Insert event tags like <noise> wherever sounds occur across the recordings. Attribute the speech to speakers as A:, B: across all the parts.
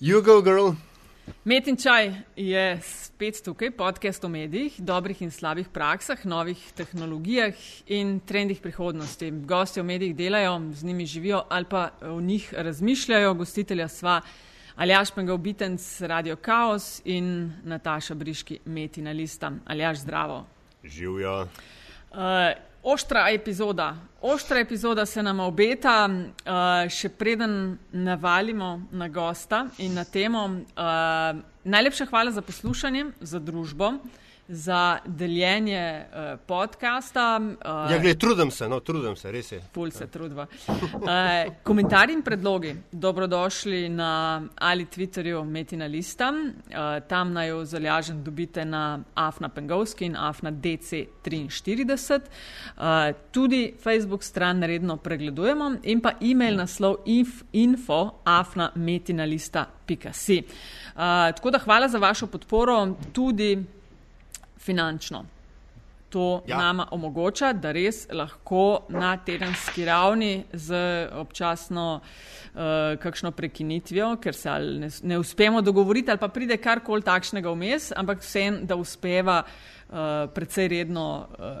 A: You go, girl.
B: Metin čaj je spet tukaj, podcast o medijih, dobrih in slabih praksah, novih tehnologijah in trendih prihodnosti. Gosti v medijih delajo, z njimi živijo ali pa v njih razmišljajo. Gostitelja sva Aljaš Pengal Bitenc, Radio Chaos in Nataša Briški, Metina Lista. Aljaš, zdravo.
A: Živijo.
B: Uh, Oštra epizoda. Oštra epizoda se nam obeta, uh, še preden navalimo na gosta in na temo. Uh, najlepša hvala za poslušanje, za družbo. Za deljenje uh, podcasta.
A: Uh, ja, gled, trudim se, no, trudim se, res je.
B: Pul se trudva. Uh, komentarji in predlogi, dobrodošli na ali Twitterju Metina Lista. Uh, tam naj jo zalažen dobite na Afna Pengovski in Afna DC43. Uh, tudi Facebook stran redno pregledujemo in pa e-mail naslov inf, info afna metina lista. Uh, tako da hvala za vašo podporo tudi finančno. To ja. nama omogoča, da res lahko na tedenski ravni z občasno uh, kakšno prekinitvijo, ker se ne, ne uspemo dogovoriti ali pa pride karkoli takšnega vmes, ampak vsem, da uspeva uh, precej redno uh,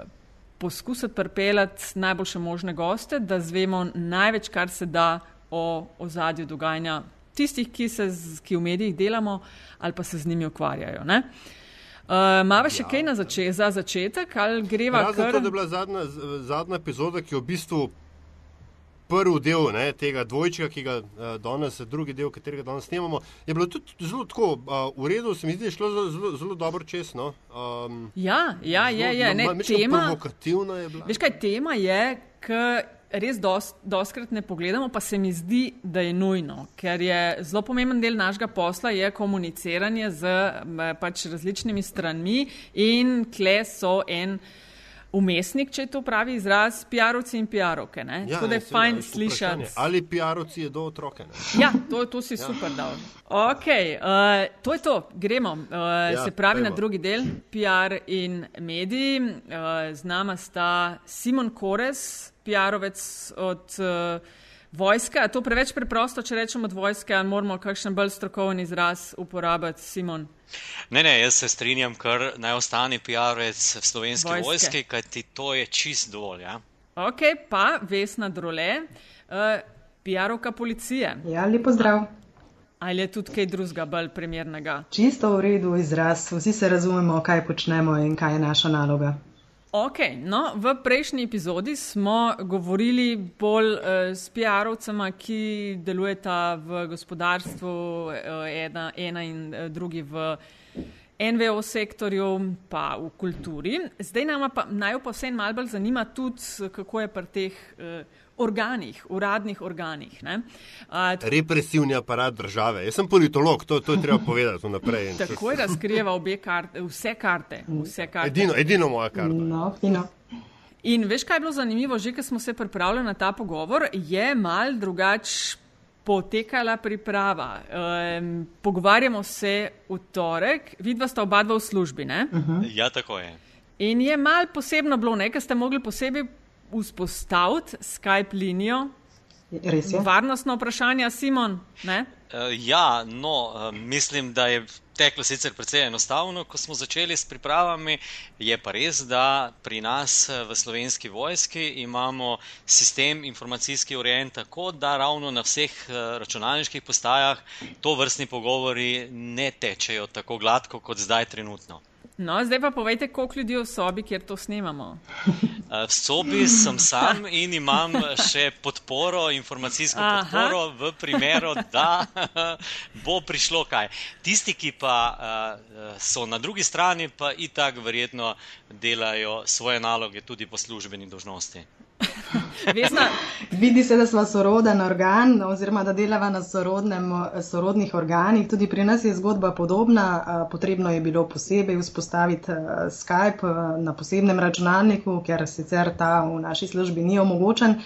B: poskusiti pripeljati najboljše možne goste, da zvemo največ, kar se da o ozadju dogajanja tistih, ki, se, ki v medijih delamo ali pa se z njimi ukvarjajo. Uh, Uh, Mava še ja. kaj zače za začetek, ali greva
A: kar? Zato, da je bila zadnja, zadnja epizoda, ki je v bistvu prvi del ne, tega dvojčka, ki ga uh, danes, drugi del, katerega danes snemamo, je bilo tudi zelo tako uh, v redu, se mi zdi, šlo zelo, zelo, zelo dobro čez. No? Um,
B: ja, ja, zelo, je, je. Ne, tema,
A: je bila.
B: Veš kaj, tema je, ker res doskrat ne pogledamo, pa se mi zdi, da je nujno, ker je zelo pomemben del našega posla je komuniciranje z pač različnimi stranmi in kle so en. Umestnik, če je to pravi izraz, PR-ovci in PR-ovke. Ja, Tako da je fajn slišati.
A: Ali PR-ovci je do otroke? Ne?
B: Ja, to, to si ja. super dal. Ok, uh, to je to, gremo. Uh, ja, se pravi pojmo. na drugi del, PR in mediji. Uh, z nama sta Simon Kores, PR-ovec od uh, vojske. Je to preveč preprosto, če rečemo od vojske, ali moramo kakšen bolj strokoven izraz uporabiti, Simon?
C: Ne, ne, jaz se strinjam, ker naj ostane PR-ovec v slovenski vojske, vojske, kajti to je čist dovolj. Ja?
B: Ok, pa Vesna Drole, uh, PR-ovka policije.
D: Ja, lepo zdrav.
B: Ali je tudi kaj drugega, bolj primernega?
D: Čisto v redu izraz, vsi se razumemo, kaj počnemo in kaj je naša naloga.
B: Ok, no, v prejšnji epizodi smo govorili bolj uh, s PR-ovcema, ki delujeta v gospodarstvu, uh, ena, ena in uh, drugi v NVO sektorju, pa v kulturi. Zdaj nam pa naj pa vse malo bolj zanima tudi, kako je pri teh. Uh, organih, uradnih organih.
A: Uh, Represivni aparat države. Jaz sem politolog, to, to je treba povedati naprej.
B: Takoj razkrijeva obe karte, vse karte. Vse karte.
A: Edino, edino moja karta.
D: No, fino.
B: In veš, kaj je bilo zanimivo, že ko smo se pripravljali na ta pogovor, je mal drugač potekala priprava. Um, pogovarjamo se v torek, vidva sta oba dva v službi. Uh
C: -huh. Ja, tako je.
B: In je mal posebno bilo, nekaj ste mogli posebej vzpostaviti Skype linijo.
D: Res je.
B: Varnostno vprašanje, Simon. Uh,
C: ja, no, uh, mislim, da je teklo sicer precej enostavno, ko smo začeli s pripravami. Je pa res, da pri nas v slovenski vojski imamo sistem informacijski urejen tako, da ravno na vseh računalniških postajah to vrstni pogovori ne tečejo tako gladko kot zdaj trenutno.
B: No, zdaj pa povejte, koliko ljudi je v sobi, kjer to snemamo. <laughs>
C: Eh, v sobi sem sam in imam še podporo, informacijsko Aha. podporo, v primeru, da <laughs> bo prišlo kaj. Tisti, ki pa uh, so na drugi strani, pa itak verjetno delajo svoje naloge tudi po službeni dožnosti. <laughs>
D: Vidi se, da smo soroden organ, oziroma da delava na sorodnem, sorodnih organih. Tudi pri nas je zgodba podobna. Potrebno je bilo posebej vzpostaviti Skype na posebnem računalniku, ker sicer ta v naši službi ni omogočen.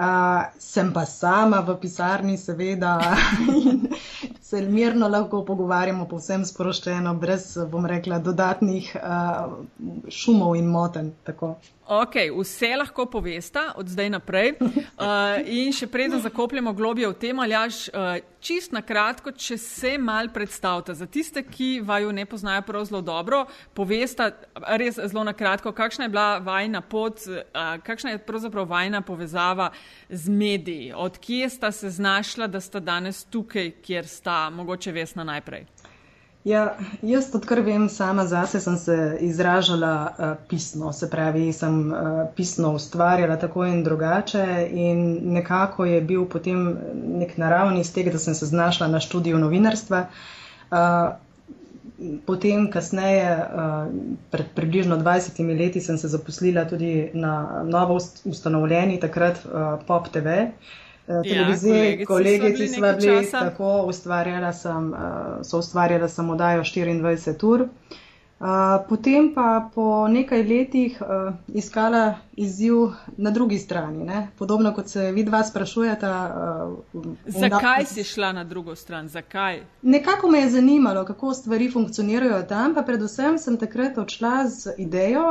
D: Uh, sem pa sama v pisarni, seveda, in <laughs> se mirno lahko pogovarjamo, povsem sproščeno, brez, bom rekla, dodatnih uh, šumov in moten. Tako.
B: Ok, vse lahko povesta od zdaj naprej. Uh, <laughs> in še preden zakopljemo globje v tem, ali jaš, uh, čist na kratko, če se mal predstavite, za tiste, ki vaju ne poznajo prav zelo dobro, povesta res zelo na kratko, kakšna je bila vajna pot, kakšna je pravzaprav vajna povezava z mediji, odkje sta se znašla, da sta danes tukaj, kjer sta, mogoče vesna najprej.
D: Ja, jaz, odkar vem, sama zase sem se izražala uh, pisno, se pravi, sem uh, pisno ustvarjala tako in drugače in nekako je bil potem nek naravni tega, da sem se znašla na študiju novinarstva. Uh, potem, kasneje, uh, pred približno 20 leti, sem se zaposlila tudi na novo ustanovljeni takrat uh, Pop TV. Uh, televizije, ja, kolegici smo bili tako, ustvarjala sem, uh, so ustvarjala sem oddajo 24 ur. Uh, potem pa po nekaj letih iskala izziv na drugi strani. Ne? Podobno kot se vi dva sprašujete. Uh,
B: Zakaj si šla na drugo stran? Zakaj?
D: Nekako me je zanimalo, kako stvari funkcionirajo tam, pa predvsem sem takrat odšla z idejo,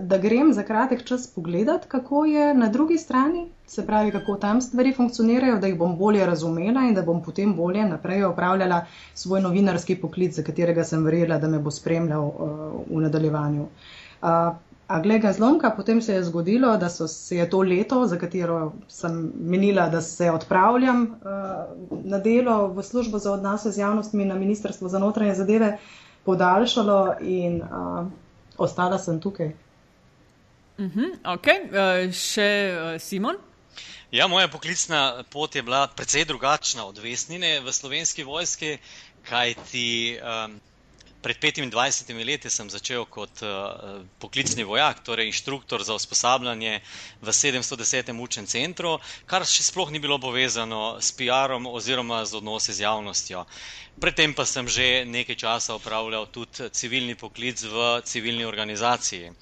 D: da grem za kratek čas pogledat, kako je na drugi strani se pravi, kako tam stvari funkcionirajo, da jih bom bolje razumela in da bom potem bolje naprej upravljala svoj novinarski poklic, za katerega sem verjela, da me bo spremljal uh, v nadaljevanju. Uh, a glede zlomka, potem se je zgodilo, da so se je to leto, za katero sem menila, da se odpravljam uh, na delo v službo za odnose z javnostmi na Ministrstvo za notranje zadeve, podaljšalo in uh, ostala sem tukaj.
B: Uh -huh, ok, uh, še uh, Simon.
C: Ja, moja poklicna pot je bila precej drugačna od vesnine v slovenski vojski, kajti um, pred 25 leti sem začel kot uh, poklicni vojak, torej inštruktor za usposabljanje v 710. učnem centru, kar še sploh ni bilo povezano s PR-om oziroma z odnosi z javnostjo. Predtem pa sem že nekaj časa upravljal tudi civilni poklic v civilni organizaciji. Uh,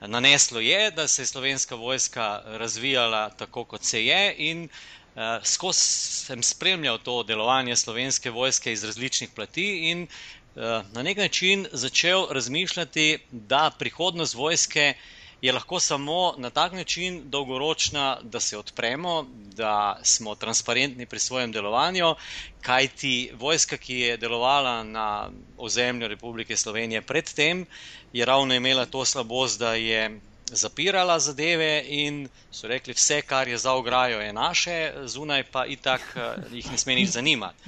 C: naneslo je, da se je slovenska vojska razvijala tako, kot se je, in uh, skozi sem spremljal to delovanje slovenske vojske iz različnih plati in uh, na nek način začel razmišljati, da prihodnost vojske je lahko samo na tak način dolgoročna, da se odpremo, da smo transparentni pri svojem delovanju, kajti vojska, ki je delovala na ozemlju Republike Slovenije predtem, je ravno imela to slabost, da je zapirala zadeve in so rekli, vse, kar je za ograjo, je naše, zunaj pa itak eh, jih ne sme nič zanimati.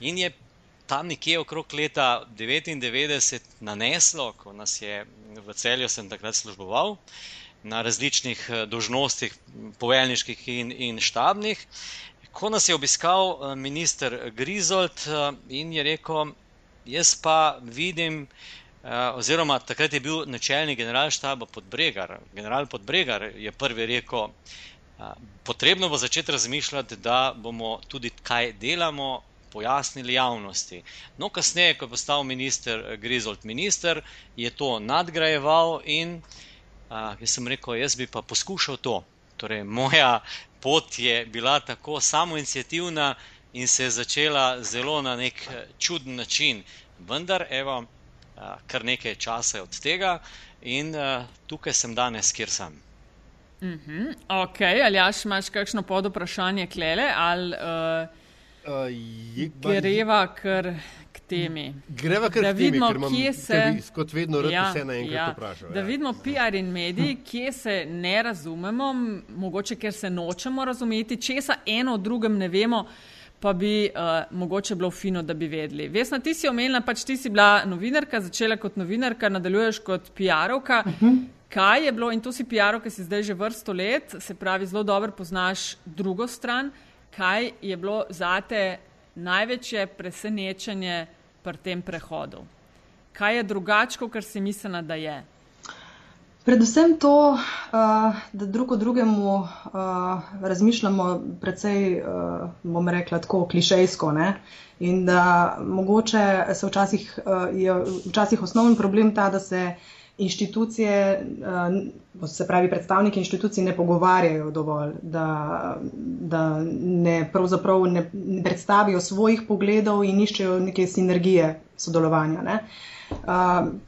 C: In je tam nekje okrog leta 99 naneslo, ko nas je v celju, sem takrat služboval na različnih eh, dožnostih, poveljniških in, in štabnih. Ko nas je obiskal eh, minister Grizold in je rekel, jaz pa vidim, Eh, oziroma takrat je bil načelnik generalštaba Podbregar. General Podbregar je prvi rekel, potrebno bo začeti razmišljati, da bomo tudi kaj delamo, pojasnili javnosti. No, kasneje, ko je postal minister Grizold minister, je to nadgrajeval in uh, jaz sem rekel, jaz bi pa poskušal to. Torej, moja pot je bila tako samoinicijativna in se je začela zelo na nek čuden način. Vendar, evo, Eh, kar nekaj časa od tega in uh, tukaj sem danes, kjer sem.
B: Uh -huh. Ok, ali imaš kakšno pod vprašanje klele ali uh, uh, greva kar k temi?
A: Greva kar da k vidimo, temi, kje se. Kot vedno, ja, vse naenkrat ja. vprašajo.
B: Da
A: ja.
B: vidimo PR in mediji, kje se ne razumemo, mogoče ker se nočemo razumeti, česa eno o drugem ne vemo. Pa bi uh, mogoče bilo fino, da bi vedeli. Vesna, ti si omenila, pač ti si bila novinarka, začela kot novinarka, nadaljuješ kot PR-ovka. Uh mhm. -huh. Kaj je bilo, in to si PR-ov, ki si zdaj že vrsto let, se pravi, zelo dobro poznaš drugo stran, kaj je bilo zate največje presenečenje pri tem prehodu? Kaj je drugače, kar si mislila, da je?
D: Predvsem to, uh, da drugo drugemu uh, razmišljamo precej, uh, bom rekla, tako klišejsko. Ne? In da mogoče se včasih, je včasih osnoven problem ta, da se inštitucije, uh, se pravi predstavniki inštitucij, ne pogovarjajo dovolj, da, da ne, ne predstavijo svojih pogledov in iščejo neke sinergije sodelovanja. Ne? Uh,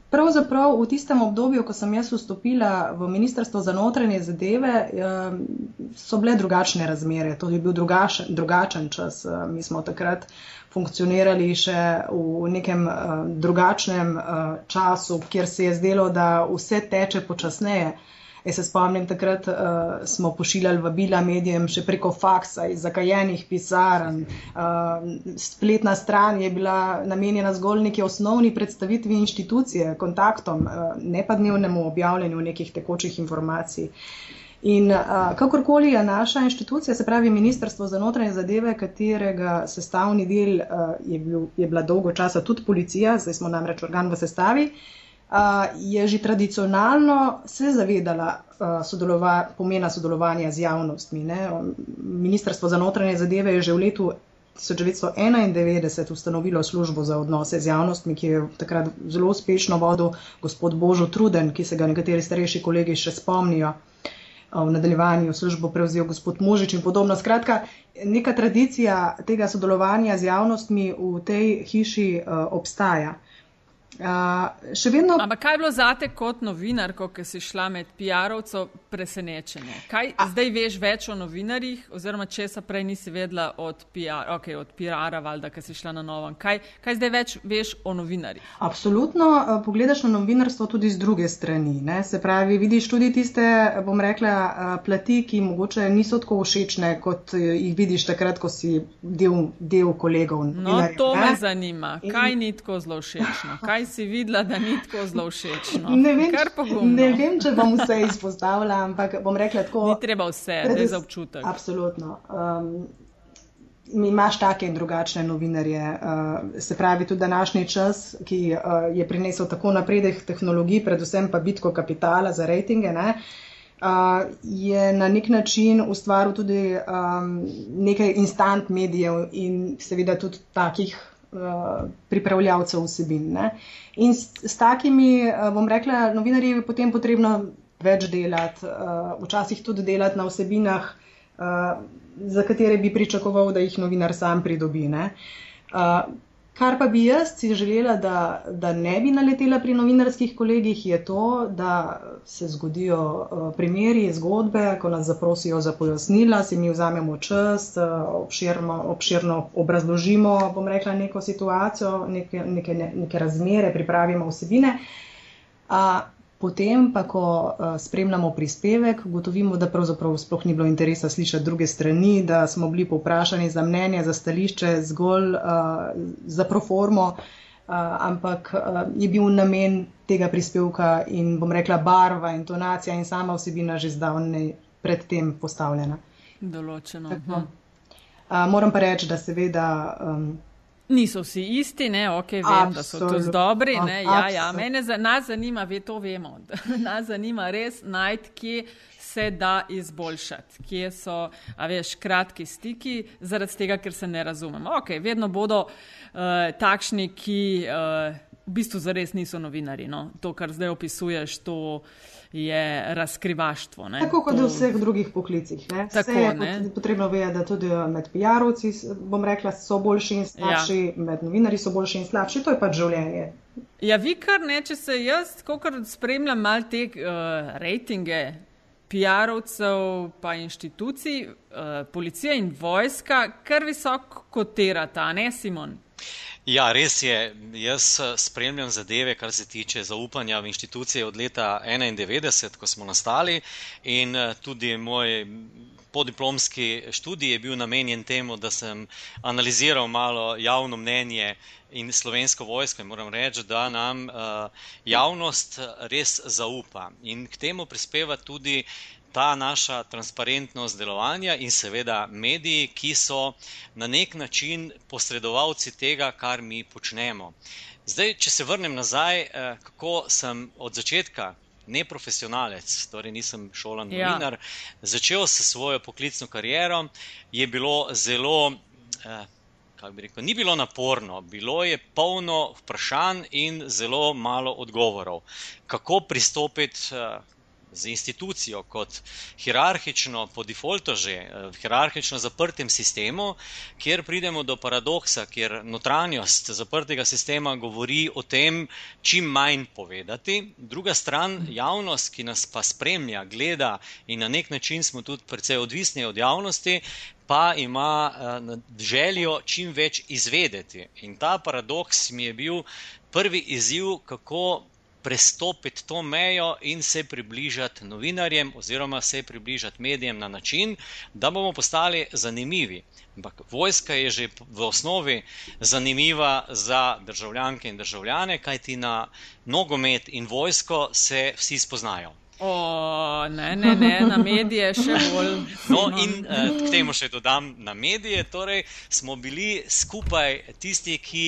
D: Pravzaprav v tistem obdobju, ko sem jaz vstopila v Ministrstvo za notranje zadeve, so bile drugačne razmere. To je bil drugačen, drugačen čas. Mi smo takrat funkcionirali še v nekem drugačnem času, kjer se je zdelo, da vse teče počasneje. Jaz se spomnim, takrat uh, smo pošiljali vabila medijem še preko faksa iz zakajenih pisarn. Uh, spletna stran je bila namenjena zgolj neki osnovni predstavitvi inštitucije, kontaktom, uh, ne pa dnevnemu objavljanju nekih tekočih informacij. In uh, kakorkoli je naša inštitucija, se pravi Ministrstvo za notranje zadeve, katerega sestavni del uh, je, bil, je bila dolgo časa tudi policija, zdaj smo namreč organ v sestavi, uh, je že tradicionalno se zavedala sodelova, pomena sodelovanja z javnostmi. Ne. Ministrstvo za notranje zadeve je že v letu 1991 ustanovilo službo za odnose z javnostmi, ki je takrat zelo uspešno vodil gospod Božo Truden, ki se ga nekateri starejši kolegi še spomnijo. V nadaljevanju službo prevzel gospod Možič in podobno. Skratka, neka tradicija tega sodelovanja z javnostmi v tej hiši uh, obstaja.
B: Uh, vedno... Ampak kaj je bilo zate kot novinarko, ki si šla med PR-ovcev presenečenje? Kaj A... zdaj veš več o novinarjih, oziroma če se prej nisi vedela od PR-a, okay, od PR-a, valjda, ki si šla na novo? Kaj, kaj zdaj več veš o novinarjih?
D: Absolutno, pogledaš na novinarstvo tudi z druge strani. Ne? Se pravi, vidiš tudi tiste, bom rekla, plati, ki mogoče niso tako všečne, kot jih vidiš takrat, ko si del, del kolegov.
B: No, to ne? me zanima. Kaj In... ni tako zelo všečno? Kaj si videla, da ni tako zelo všeč. No.
D: Ne, ne vem, če bom vse izpostavila, ampak bom rekla tako.
B: Ni treba vse, da je za občutek.
D: Absolutno. Um, Imáš take in drugačne novinarje. Uh, se pravi, tudi današnji čas, ki uh, je prinesel tako napredek tehnologij, predvsem pa bitko kapitala za rejtinge, ne, uh, je na nek način ustvaril tudi um, nekaj instant medijev in seveda tudi takih pripravljavcev vsebin. Ne. In s, s takimi, eh, bom rekla, novinarji je potem potrebno več delati, uh, včasih tudi delati na vsebinah, za katere bi pričakoval, da jih novinar sam pridobi. Uh, Kar pa bi jaz si želela, da, da ne bi naletela pri novinarskih kolegih, je to, da se zgodijo uh, primeri, zgodbe, ko nas zaprosijo za pojasnila, si mi vzamemo čas, uh, obširno, obširno obrazložimo, bom rekla, neko situacijo, neke, neke, neke razmere, pripravimo vsebine. Potem pa, ko uh, spremljamo prispevek, gotovimo, da pravzaprav sploh ni bilo interesa slišati druge strani, da smo bili povprašani za mnenje, za stališče zgolj uh, za proformo, uh, ampak uh, je bil namen tega prispevka in bom rekla barva, intonacija in sama vsebina že zdavnej predtem postavljena.
B: Določeno.
D: Uh, moram pa reči, da seveda. Um,
B: Niso vsi isti, ne, ok, vem, Absolut. da so tudi dobri, ne, ja, ja, mene za, nas zanima, ve to vemo, <laughs> nas zanima res najti, kje se da izboljšati, kje so, a veš, kratki stiki, zaradi tega, ker se ne razumemo. Ok, vedno bodo uh, takšni, ki uh, v bistvu zares niso novinari, no, to, kar zdaj opisuješ, to je razkrivaštvo. Ne?
D: Tako kot to... v vseh drugih poklicih. Tako, je potrebno vedeti, da tudi med PR-ovci, bom rekla, so boljši in slabši, ja. med novinari so boljši in slabši, to je pač življenje.
B: Ja, vi kar ne, če se jaz, kot spremljam mal te uh, rejtinge. PR-ovcev, pa inštitucij, uh, policija in vojska, kar visoko kotirata, ne Simon?
C: Ja, res je. Jaz eh, spremljam zadeve, kar se tiče zaupanja v inštitucije od leta 1991, ko smo nastali, in eh, tudi moj podiplomski študij je bil namenjen temu, da sem analiziral malo javno mnenje in slovensko vojsko. In moram reči, da nam uh, javnost res zaupa in k temu prispeva tudi ta naša transparentnost delovanja in seveda mediji, ki so na nek način posredovalci tega, kar mi počnemo. Zdaj, če se vrnem nazaj, eh, kako sem od začetka neprofesionalec, torej nisem šolan ja. novinar, ja. začel s svojo poklicno kariero, je bilo zelo. Eh, Rekel, ni bilo naporno, bilo je polno vprašanj in zelo malo odgovorov. Kako pristopiti eh, z institucijo kot hierarhično, po defaultu že, uh, hierarhično zaprtim sistemu, kjer pridemo do paradoksa, kjer notranjost zaprtega sistema govori o tem, čim manj povedati, druga stran, javnost, ki nas pa spremlja, gleda in na nek način smo tudi precej odvisni od javnosti, pa ima uh, željo čim več izvedeti. In ta paradoks mi je bil prvi izziv, kako prestopiti to mejo in se približati novinarjem, oziroma se približati medijem na način, da bomo postali zanimivi. Ampak vojska je že v osnovi zanimiva za državljanke in državljane, kajti na nogomet in vojsko se vsi spoznajo.
B: O, ne, ne, ne, na medije še bolj.
C: No, in uh, k temu še dodam na medije. Torej, smo bili skupaj tisti, ki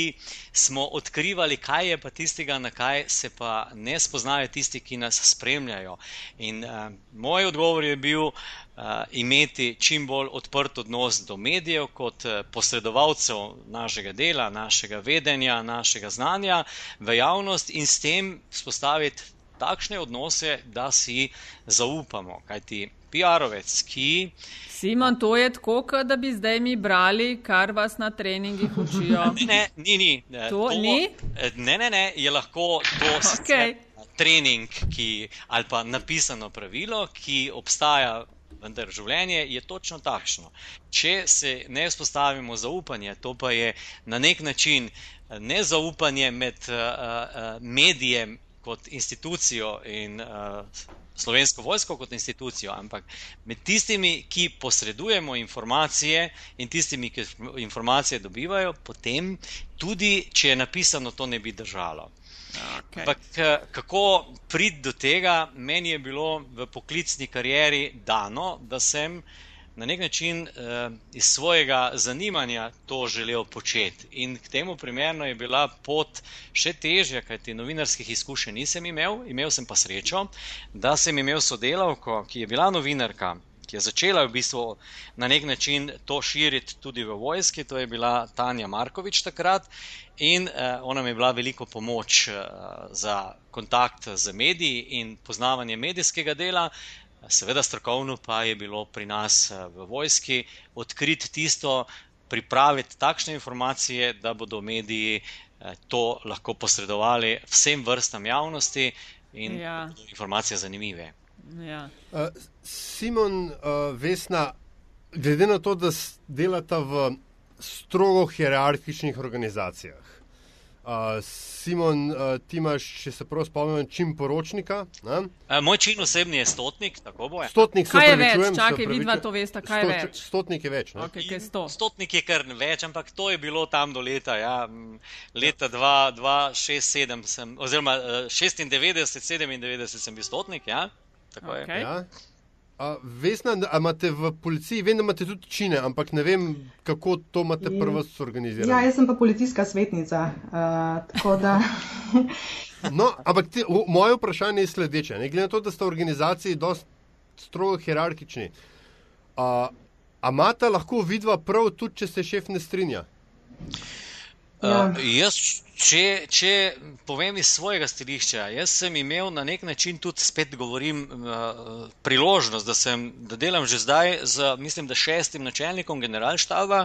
C: smo odkrivali, kaj je pa tistega, na kaj se pa ne spoznajo tisti, ki nas spremljajo. In uh, moj odgovor je bil. Uh, imeti čim bolj odprt odnos do medijev, kot uh, posredovalcev našega dela, našega vedenja, našega znanja v javnost, in s tem spostaviti takšne odnose, da si zaupamo. Kaj ti PR-ovec, ki.
B: Simon, to je tako, da bi zdaj mi brali, kar vas na treningih učijo. <laughs>
C: Ne, ni, ni.
B: To, to ni?
C: Ne, ne, ne, je lahko to <laughs> okay. trening, ki, ali pa napisano pravilo, ki obstaja. Vendar življenje je točno takšno. Če se ne vzpostavimo zaupanje, to pa je na nek način nezaupanje med uh, uh, medijem kot institucijo in uh, slovensko vojsko kot institucijo, ampak med tistimi, ki posredujemo informacije in tistimi, ki informacije dobivajo, potem tudi, če je napisano, to ne bi držalo. Okay. Ampak eh, kako priti do tega, meni je bilo v poklicni karieri dano, da sem uh, na nek način eh, iz svojega zanimanja to želel početi. In k temu primerno je bila pot še težja, kajti novinarskih izkušenj nisem imel, imel sem pa srečo, da sem imel sodelavko, ki je bila novinarka. Ki je začela v bistvu na nek način to širiti tudi v vojski, to je bila Tanja Markovič takrat, in uh, ona mi je bila veliko pomoč uh, za kontakt z mediji in poznavanje medijskega dela, Seveda, strokovno pa je bilo pri nas eh, v vojski odkriti tisto, pripraviti takšne informacije, da bodo mediji eh, to lahko posredovali vsem vrstam javnosti in ja. informacije zanimive.
B: Ja.
A: Uh, Simon, uh, Vesna, glede na to, da delata v strogo hierarhičnih organizacijah. Uh, Simon, uh, ti imaš, če se prav spomnim, čim poročnika. Uh,
C: moj čin osebni je stotnik, tako bo.
A: Stotnik
B: kaj je več? Čakaj, vidva to veste, kaj je več.
A: Stotnik je več.
B: Okay, kaj sto?
C: Stotnik je kar več, ampak to je bilo tam do leta, ja, leta 2006-2007, oziroma 96-97 sem bil stotnik, ja. Tako okay. je. Ja.
A: Vesna, a imate v policiji, vem, da imate tudi čine, ampak ne vem, kako to imate prvo zorganizirano.
D: Ja, jaz sem pa policijska svetnica. Uh, <laughs>
A: no, ampak te, v, moje vprašanje je sledeče. Ne glede na to, da ste v organizaciji dosti strogo hierarhični, a imate lahko vidva prav tudi, če se šef ne strinja?
C: Uh, jaz, če, če povem iz svojega stališča, jaz sem imel na nek način tudi, spet govorim, uh, priložnost, da, sem, da delam že zdaj z, mislim, da šestim načelnikom generalštaba.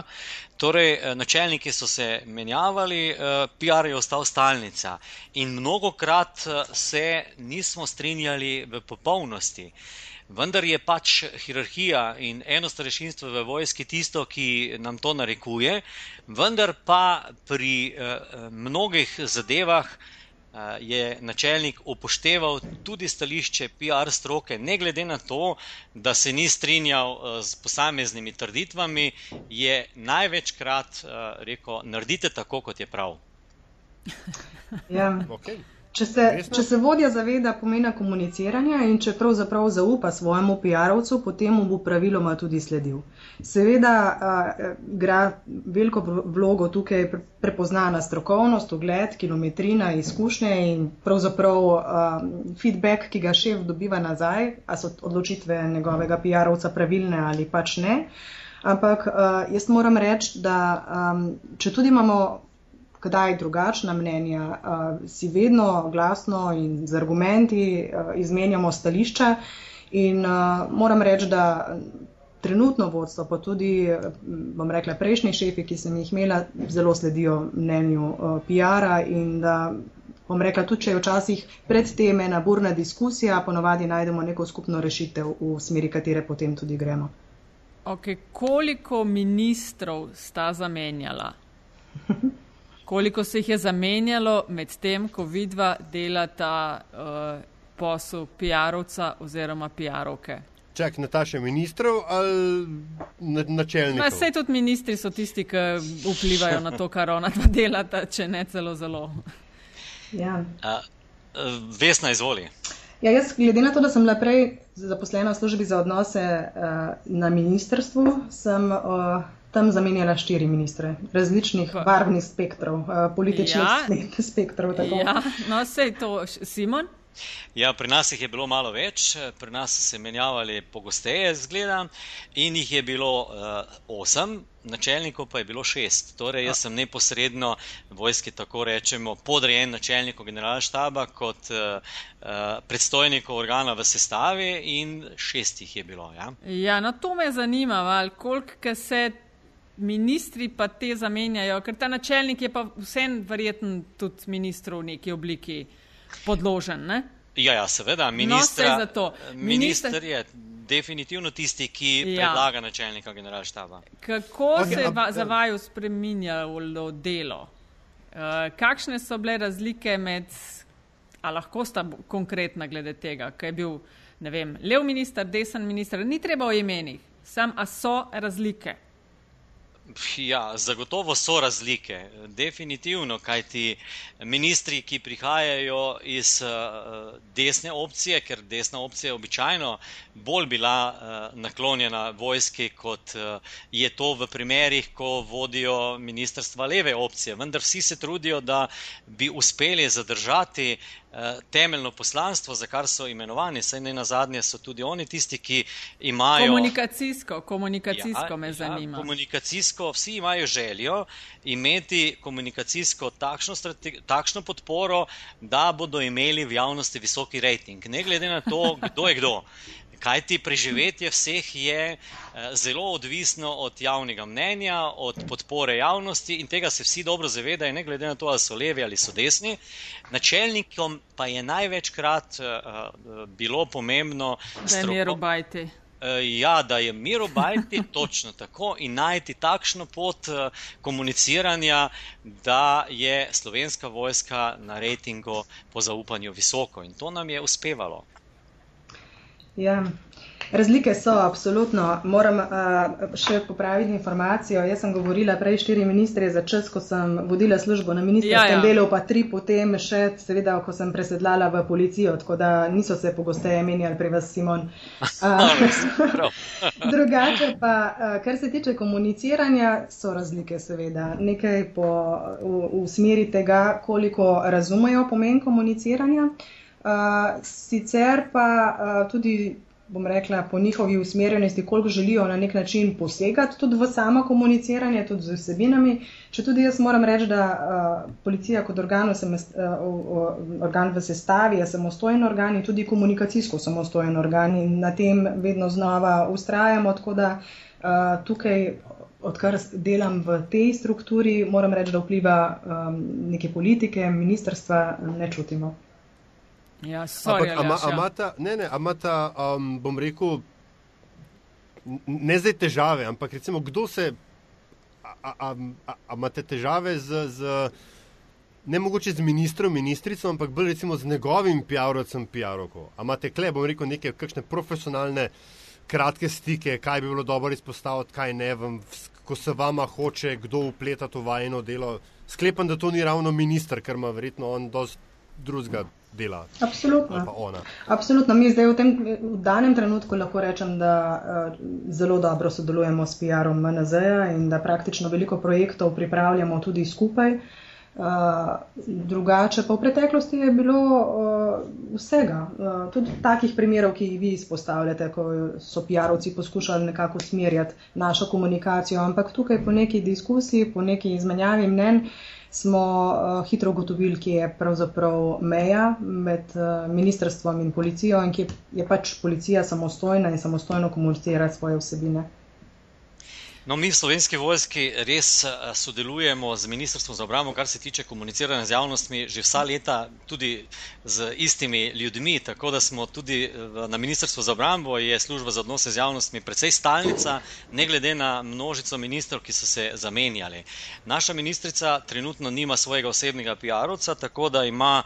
C: Torej, uh, načelniki so se menjavali, uh, PR je ostal stalnica in mnogokrat se nismo strinjali v popolnosti. Uh, vendar je pač hierarhija in eno starešinstvo v vojski tisto, ki nam to narekuje, vendar pa pri uh, mnogih zadevah uh, je načelnik upošteval tudi stališče PR stroke, ne glede na to, da se ni strinjal uh, s posameznimi trditvami, je največkrat uh, rekel: naredite tako, kot je prav.
D: Ja. Okay. Če se, če se vodja zaveda pomena komuniciranja in če pravzaprav zaupa svojemu PR-ovcu, potem mu bo praviloma tudi sledil. Seveda igra veliko vlogo tukaj prepoznana strokovnost, ogled, kilometrina, izkušnje in pravzaprav a, feedback, ki ga šef dobiva nazaj, a so odločitve njegovega PR-ovca pravilne ali pač ne. Ampak a, jaz moram reči, da a, če tudi imamo kdaj drugačna mnenja, uh, si vedno glasno in z argumenti uh, izmenjamo stališča. In uh, moram reči, da trenutno vodstvo, pa tudi, bom rekla, prejšnji šefi, ki sem jih imela, zelo sledijo mnenju uh, PR-a in da, bom rekla, tudi če je včasih pred tem ena burna diskusija, ponovadi najdemo neko skupno rešitev v smeri, katere potem tudi gremo.
B: Okay, koliko ministrov sta zamenjala? <laughs> Koliko se jih je zamenjalo med tem, ko vidva delata uh, posel PR-ovca oziroma PR-ovke?
A: Čak, Nataša, ministrov ali načelnikov?
B: Vse tudi ministri so tisti, ki vplivajo na to, kar ona dva delata, če ne celo zelo.
D: Ja.
C: Uh, Vesna, izvoli.
D: Ja, jaz, glede na to, da sem bila prej zaposlena v službi za odnose uh, na ministrstvu, sem uh, tam zamenjala štiri ministre, različnih pa. barvnih spektrov, uh, političnih ja. <laughs> spektrov. Tako.
B: Ja, no, vse to, Simon.
C: Ja, pri nas jih je bilo malo več, pri nas so se menjavali pogosteje, zgleda, in jih je bilo uh, osem, načelnikov pa je bilo šest. Torej, jaz sem neposredno vojski, tako rečemo, podrejen načelniku generalštaba kot uh, uh, predstojniku organa v sestavi, in šest jih je bilo. Ja,
B: ja no to me zanima, koliko se. Ministri pa te zamenjajo, ker ta načelnik je pa vsem verjeten tudi ministrov v neki obliki podložen. Ne?
C: Ja, ja, seveda, ministra, no, minister je definitivno tisti, ki ja. predlaga načelnika generalštaba.
B: Kako okay, se je va, za vaju spreminjalo delo? Uh, kakšne so bile razlike med, a lahko sta konkretna glede tega, kaj je bil, ne vem, lev minister, desen minister, ni treba o imenih, sam, a so razlike.
C: Ja, zagotovo so razlike, definitivno, kajti ministri, ki prihajajo iz uh, desne opcije, ker desna opcija je običajno bolj bila uh, naklonjena vojski, kot uh, je to v primerih, ko vodijo ministrstva leve opcije. Vendar vsi se trudijo, da bi uspeli zadržati Eh, temeljno poslanstvo, za kar so imenovani, saj ne na zadnje so tudi oni tisti, ki imajo.
B: Komunikacijsko, komunikacijsko ja, me ja, zanima.
C: Komunikacijsko, vsi imajo željo imeti komunikacijsko takšno, takšno podporo, da bodo imeli v javnosti visoki rejting, ne glede na to, kdo je kdo. Kaj ti preživetje vseh je eh, zelo odvisno od javnega mnenja, od podpore javnosti in tega se vsi dobro zavedajo, ne glede na to, ali so levi ali so desni. Načelnikom pa je največkrat uh, bilo pomembno,
B: da je miro bajti.
C: Ja, da je miro bajti, <laughs> točno tako, in najti takšno pot komuniciranja, da je slovenska vojska na rejtingu po zaupanju visoko in to nam je uspevalo.
D: Ja, razlike so, absolutno. Moram uh, še popraviti informacijo. Jaz sem govorila prej štiri ministre za čas, ko sem vodila službo na ministrskem ja, ja. delu, pa tri potem še, seveda, ko sem presedlala v policijo, tako da niso se pogosteje menjali pri vas, Simon. <laughs> Uh, <laughs> drugače pa, uh, kar se tiče komuniciranja, so razlike, seveda. Nekaj po, v, v smeri tega, koliko razumejo pomen komuniciranja. Uh, sicer pa uh, tudi, bom rekla, po njihovi usmerjenosti, koliko želijo na nek način posegati tudi v samo komuniciranje, tudi z vsebinami. Če tudi jaz moram reči, da uh, policija kot organ, sem, uh, uh, organ v sestavi je samostojen organ in tudi komunikacijsko samostojen organ in na tem vedno znova ustrajamo. Tako da uh, tukaj. Odkar delam v tej strukturi, moram reči, da vpliva um, neke politike, ministrstva, ne čutimo.
B: Ja, sorry, Ampak,
A: ama, amata, ne, ne, amata, um, bom rekel, ne zdaj težave, ampak recimo, kdo se, imate težave z, z, ne mogoče z ministrom, ministrico, ampak bolj recimo z njegovim PR-ovcem, PR-ovko. Amate kle, bom rekel, neke kakšne profesionalne, kratke stike, kaj bi bilo dobro izpostaviti, kaj ne, vam, ko se vama hoče, kdo upleta to vajeno delo. Sklepam, da to ni ravno minister, ker ima verjetno on dosti drugega dela.
D: Absolutno. Absolutno. Mi zdaj v tem v danem trenutku lahko rečem, da uh, zelo dobro sodelujemo s PR-om MNZ-ja in da praktično veliko projektov pripravljamo tudi skupaj. Uh, drugače pa v preteklosti je bilo uh, vsega, uh, tudi takih primerov, ki jih vi izpostavljate, ko so PR-ovci poskušali nekako usmerjati našo komunikacijo, ampak tukaj po neki diskusiji, po neki izmenjavi mnen, uh, smo uh, hitro ugotovili, kje je pravzaprav meja med uh, ministrstvom in policijo in kje je pač policija samostojna in samostojno komunicira svoje vsebine.
C: No, mi v slovenski vojski res eh, sodelujemo z Ministrstvom za obrambo, kar se tiče komuniciranja z javnostmi, že vsa leta tudi z istimi ljudmi. Tako da smo tudi eh, na Ministrstvu za obrambo, je služba za odnose z javnostmi precej stalnica, ne glede na množico ministrov, ki so se zamenjali. Naša ministrica trenutno nima svojega osebnega PR-ovca, tako da ima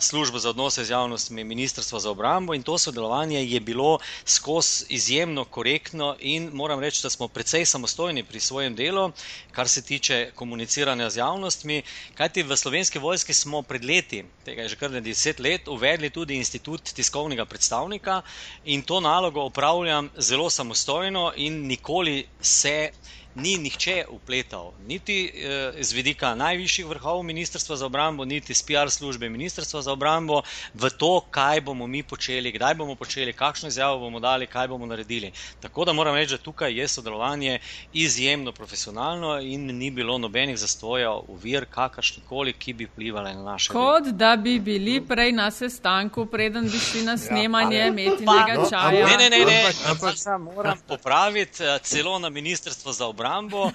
C: službo za odnose z javnostmi Ministrstva za obrambo in to sodelovanje je bilo skozi izjemno korektno in moram reči, da smo precej samostojni pri svojem delu, kar se tiče komuniciranja z javnostmi, kajti v slovenski vojski smo pred leti, tega je že kar deset let, uvedli tudi institut tiskovnega predstavnika in to nalogo upravljam zelo samostojno in nikoli se ni nihče upletal, niti eh, z vidika najvišjih vrhov Ministrstva za obrambo, niti z PR službe Ministrstva za obrambo v to, kaj bomo mi počeli, kdaj bomo počeli, kakšno izjavo bomo dali, kaj bomo naredili. Tako da moram reči, da tukaj je sodelovanje izjemno profesionalno in ni bilo nobenih zastojev, uvir, kakršni koli, ki bi vplivali na naše.
B: Kot delo. da bi bili prej na sestanku, preden bi šli na ja, snemanje, ja, imeti nekaj no, časa.
C: Ne, ne, ne, ne, ampak moram popraviti eh, celo na Ministrstvo za obrambo obrambo. Uh,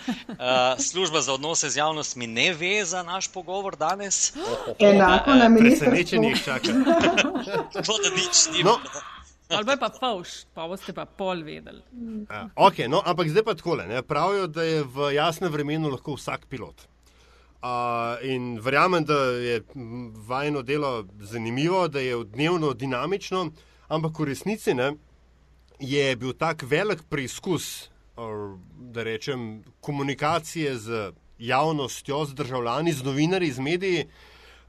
C: <laughs> služba za odnose z javnostmi ne ve za naš pogovor danes. <gasps>
D: Enako na ministrstvu.
A: Presenečenje čaka. <laughs>
C: to, da nič ni. No.
B: Ali pa pavš, pa boste pa pol vedeli.
A: Ja, okay, no, ampak zdaj pa tako. Pravijo, da je v jasnem vremenu lahko vsak pilot. Uh, in verjamem, da je vajno delo zanimivo, da je dnevno dinamično, ampak v resnici ne, je bil tak velik preizkus da rečem, komunikacije z javnostjo, z državljani, z novinarji, z mediji.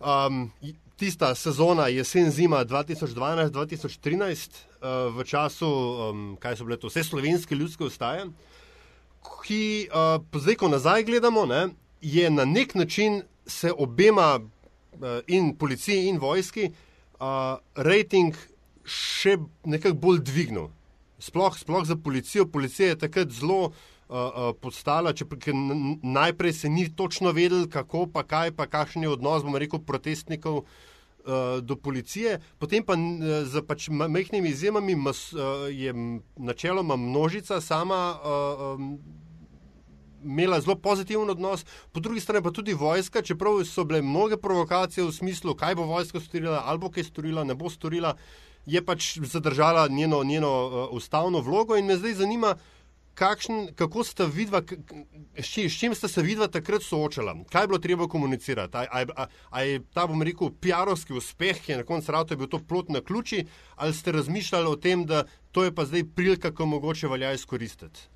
A: Um, tista sezona jesen-zima 2012-2013, uh, v času, um, kaj so bile to vse slovenske ljudske ustaje, ki, uh, zdaj, ko nazaj gledamo, ne, je na nek način se obema uh, in policiji in vojski uh, rejting še nekako bolj dvignil sploh, sploh za policijo. Policija je takrat zelo uh, uh, podstala, če najprej se ni točno vedel, kako pa kaj, pa kakšen je odnos, bomo rekel, protestnikov. Uh, do policije, potem pa z pač majhnimi izjemami mas, uh, je načeloma množica sama uh, um, imela zelo pozitiven odnos, po drugi strani pa tudi vojska, čeprav so bile mnoge provokacije v smislu, kaj bo vojska storila, ali bo kaj storila, ne bo storila. Uh, je pač zadržala njeno, njeno uh, ustavno vlogo in me zdaj zanima, kakšen, kako sta vidva, s čim sta se vidva takrat soočala, kaj je bilo treba komunicirati. A je ta, bom rekel, PR-ovski uspeh, ki je na koncu rado bil to plot na ključi, ali ste razmišljali o tem, da to je pa zdaj prilika, ko mogoče velja izkoristiti.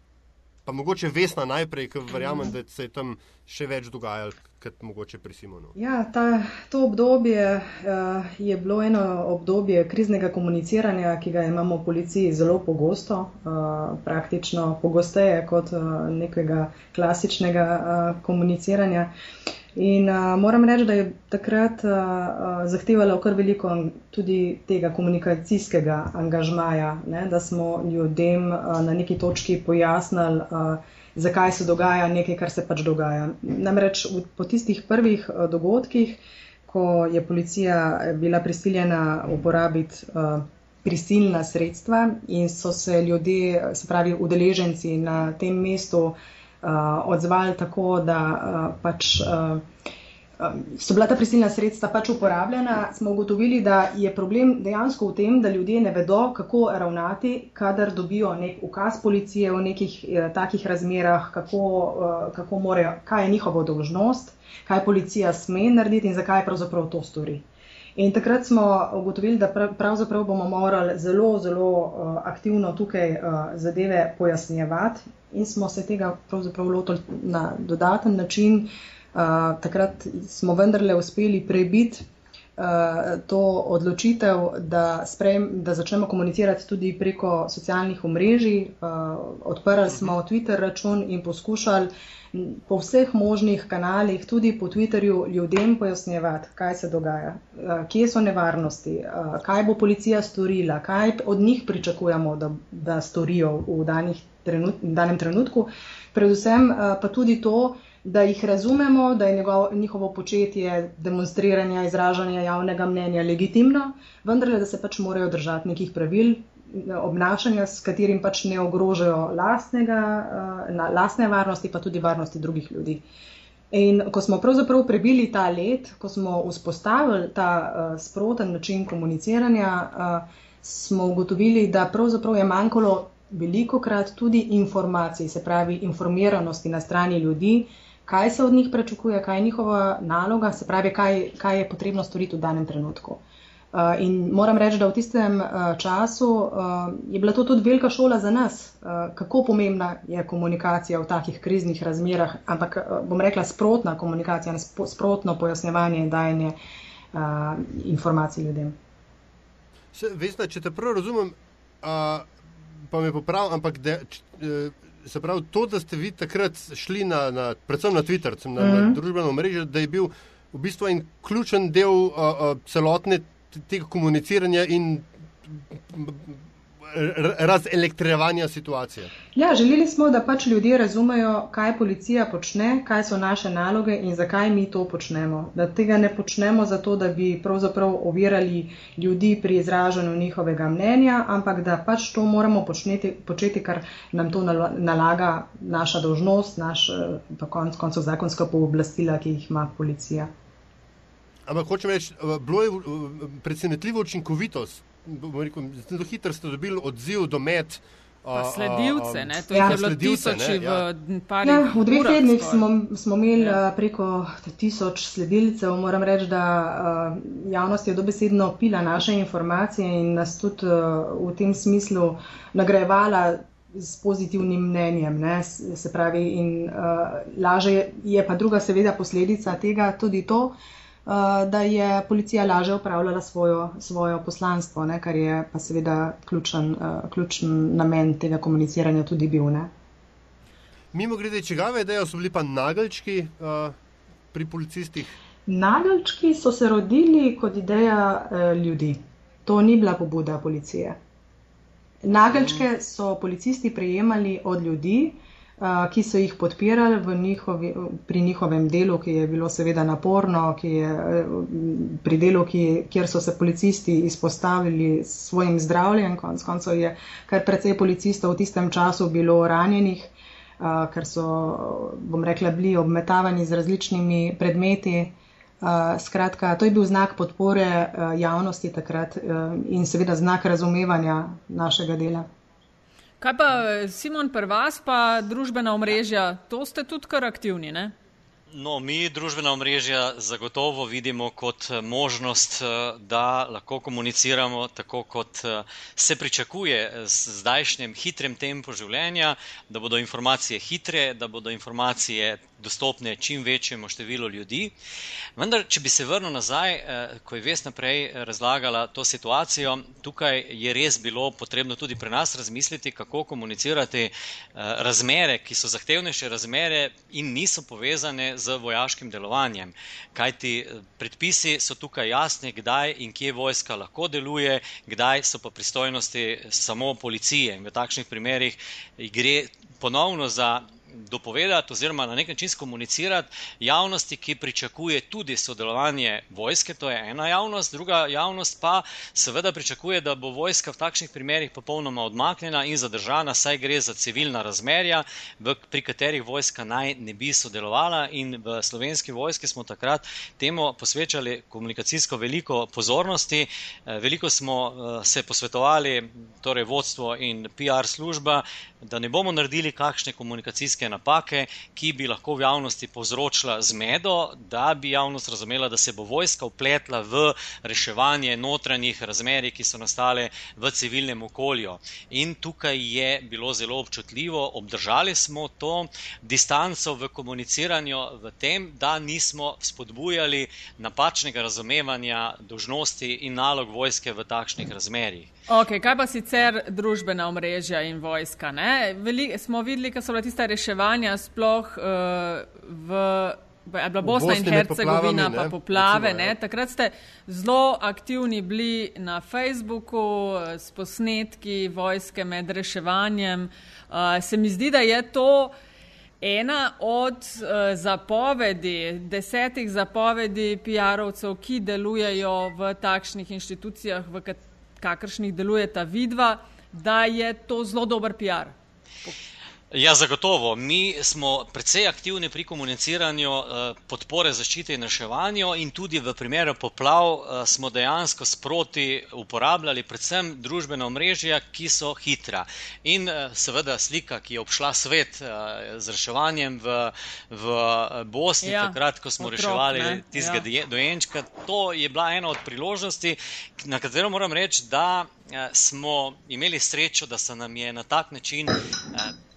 A: Pa mogoče vesna najprej, ker verjamem, da se je tam še več dogajalo, kot mogoče pri Simonu.
D: Ja, ta, to obdobje uh, je bilo eno obdobje kriznega komuniciranja, ki ga imamo v policiji zelo pogosto, uh, praktično pogosteje kot uh, nekega klasičnega uh, komuniciranja. Uh, In uh, moram reči, da je takrat uh, zahtevalo kar veliko tudi tega komunikacijskega angažmaja, ne, da smo ljudem uh, na neki točki pojasnili, uh, zakaj se dogaja nekaj, kar se pač dogaja. Namreč v, po tistih prvih uh, dogodkih, ko je policija bila prisiljena uporabiti uh, prisilna sredstva in so se ljudje, se pravi udeleženci na tem mestu, uh, odzvali tako, da uh, pač. Uh, So bila ta prisilna sredstva pač uporabljena, smo ugotovili, da je problem dejansko v tem, da ljudje ne vedo, kako ravnati, kadar dobijo nek ukaz policije v nekih eh, takih razmerah, kako, eh, kako morajo, kaj je njihovo dolžnost, kaj policija sme narediti in zakaj pravzaprav to stori. In takrat smo ugotovili, da pravzaprav bomo morali zelo, zelo uh, aktivno tukaj uh, zadeve pojasnjevati in smo se tega pravzaprav lotili na dodaten način. Uh, takrat smo vendarle uspeli prebiti to odločitev, da, sprejem, da začnemo komunicirati tudi preko socialnih omrežij. Uh, odprli smo Twitter račun in poskušali po vseh možnih kanalih, tudi po Twitterju, ljudem pojasnjevati, kaj se dogaja, uh, kje so nevarnosti, kaj bo policija storila, kaj od njih pričakujemo, da, da storijo v danih trenut, danem trenutku. Predvsem pa tudi to, da jih razumemo, da je njegov, njihovo početje demonstriranja, izražanja javnega mnenja legitimno, vendar da se pač morajo držati nekih pravil obnašanja, s katerim pač ne ogrožajo lastnega, lastne varnosti, pa tudi varnosti drugih ljudi. In ko smo pravzaprav prebili ta let, ko smo vzpostavili ta uh, sproten način komuniciranja, uh, smo ugotovili, da pravzaprav je manjkalo veliko krat tudi informacij, se pravi informiranosti na strani ljudi, kaj se od njih prečakuje, kaj je njihova naloga, se pravi, kaj, kaj je potrebno storiti v danem trenutku. Uh, in moram reči, da v tistem uh, času uh, je bila to tudi velika šola za nas, kako pomembna je komunikacija v takih kriznih razmerah, ampak bom rekla sprotna komunikacija, sprotno pojasnjevanje in dajanje informacij ljudem.
A: Vesna, če te prav razumem, uh, pa me popravim, ampak de, č, uh, se pravi to, da ste vi takrat šli na, na predvsem na Twitter, na, mm -hmm. na mhm. družbeno mrežo, da je bil v bistvu en ključen del uh, uh, celotne tega komuniciranja in razelektrovanja situacije.
D: Ja, želeli smo, da pač ljudje razumejo, kaj policija počne, kaj so naše naloge in zakaj mi to počnemo. Da tega ne počnemo zato, da bi pravzaprav ovirali ljudi pri izražanju njihovega mnenja, ampak da pač to moramo počneti, početi, kar nam to nalaga naša dožnost, naš pa konc koncev zakonska pooblastila, ki jih ima policija.
A: Ampak hočem reči, eh, bilo je eh, presenetljivo učinkovitost. Zelo hitro ste dobili odziv do med.
B: Pa sledilce, ne? to ja. je bilo tisoči v ja. par
D: ja, V dveh tednih smo, smo imeli ja. Eh, preko tisoč sledilcev. Moram reči, da uh, javnost je dobesedno pila naše informacije in nas tudi uh, v tem smislu nagrajevala s pozitivnim mnenjem. Ne? Se pravi, in uh, laže je pa druga seveda posledica tega tudi to, uh, da je policija lažje upravljala svojo, svojo poslanstvo, ne, kar je pa seveda ključen, uh, ključen namen tega komuniciranja tudi bil. Ne.
A: Mimo grede, če ga vedejo, so bili pa nageljčki uh, pri policistih?
D: Nageljčki so se rodili kot ideja uh, ljudi. To ni bila pobuda policije. Nageljčke so policisti prejemali od ljudi, uh, ki so jih podpirali njihovi, pri njihovem delu, ki je bilo seveda naporno, je, pri delu, ki, kjer so se policisti izpostavili svojim zdravljem. Konc koncev je kar precej policistov v tistem času bilo ranjenih, ker so, bom rekla, bili obmetavani z različnimi predmeti. Skratka, to je bil znak podpore javnosti takrat in seveda znak razumevanja našega dela.
B: Kaj pa Simon, pri vas pa družbena omrežja, to ste tudi kar aktivni, ne?
C: No, mi družbena omrežja zagotovo vidimo kot možnost, da lahko komuniciramo tako, kot se pričakuje z zdajšnjem hitrem tempu življenja, da bodo informacije hitre, da bodo informacije dostopne čim večjemu številu ljudi. Vendar, če bi se vrnil nazaj, eh, ko je Vesna prej eh, razlagala to situacijo, tukaj je res bilo potrebno tudi pri nas razmisliti, kako komunicirati eh, razmere, ki so zahtevnejše razmere in niso povezane z vojaškim delovanjem. Kajti predpisi so tukaj jasni, kdaj in kje vojska lahko deluje, kdaj so pa pristojnosti samo policije. In v takšnih primerih gre ponovno za dopovedati oziroma na nek način komunicirati javnosti, ki pričakuje tudi sodelovanje vojske, to je ena javnost, druga javnost pa seveda pričakuje, da bo vojska v takšnih primerih popolnoma odmaknjena in zadržana, saj gre za civilna razmerja, v, pri katerih vojska naj ne bi sodelovala in v slovenski vojski smo takrat temu posvečali komunikacijsko veliko pozornosti, eh, veliko smo eh, se posvetovali, torej vodstvo in PR služba, da ne bomo naredili kakšne komunikacijske napake, ki bi lahko v javnosti povzročila zmedo, da bi javnost razumela, da se bo vojska upletla v reševanje notranjih razmerij, ki so nastale v civilnem okolju. In tukaj je bilo zelo občutljivo, obdržali smo to distanco v komuniciranju, v tem, da nismo spodbujali napačnega razumevanja dožnosti in nalog vojske v takšnih razmerjih.
B: Okay, kaj pa sicer družbena omrežja in vojska? Veli, smo videli, da so bila tista reševanja sploh uh, v. Je bila Bosna in Hercegovina, pa poplave. Recimo, ja. Takrat ste zelo aktivni bili na Facebooku s posnetki vojske med reševanjem. Uh, se mi zdi, da je to ena od uh, zapovedi, desetih zapovedi PR-ovcev, ki delujejo v takšnih inštitucijah, v kakršnih deluje ta vidva, da je to zelo dober PR.
C: Ja, zagotovo. Mi smo precej aktivni pri komuniciranju eh, podpore zaščite in reševanju in tudi v primeru poplav eh, smo dejansko sproti uporabljali predvsem družbena omrežja, ki so hitra. In eh, seveda slika, ki je obšla svet z reševanjem v, v Bosni, ja, takrat, ko smo otrok, reševali tistega ja. dojenčka, to je bila ena od priložnosti, na katero moram reči, da smo imeli srečo, da se nam je na tak način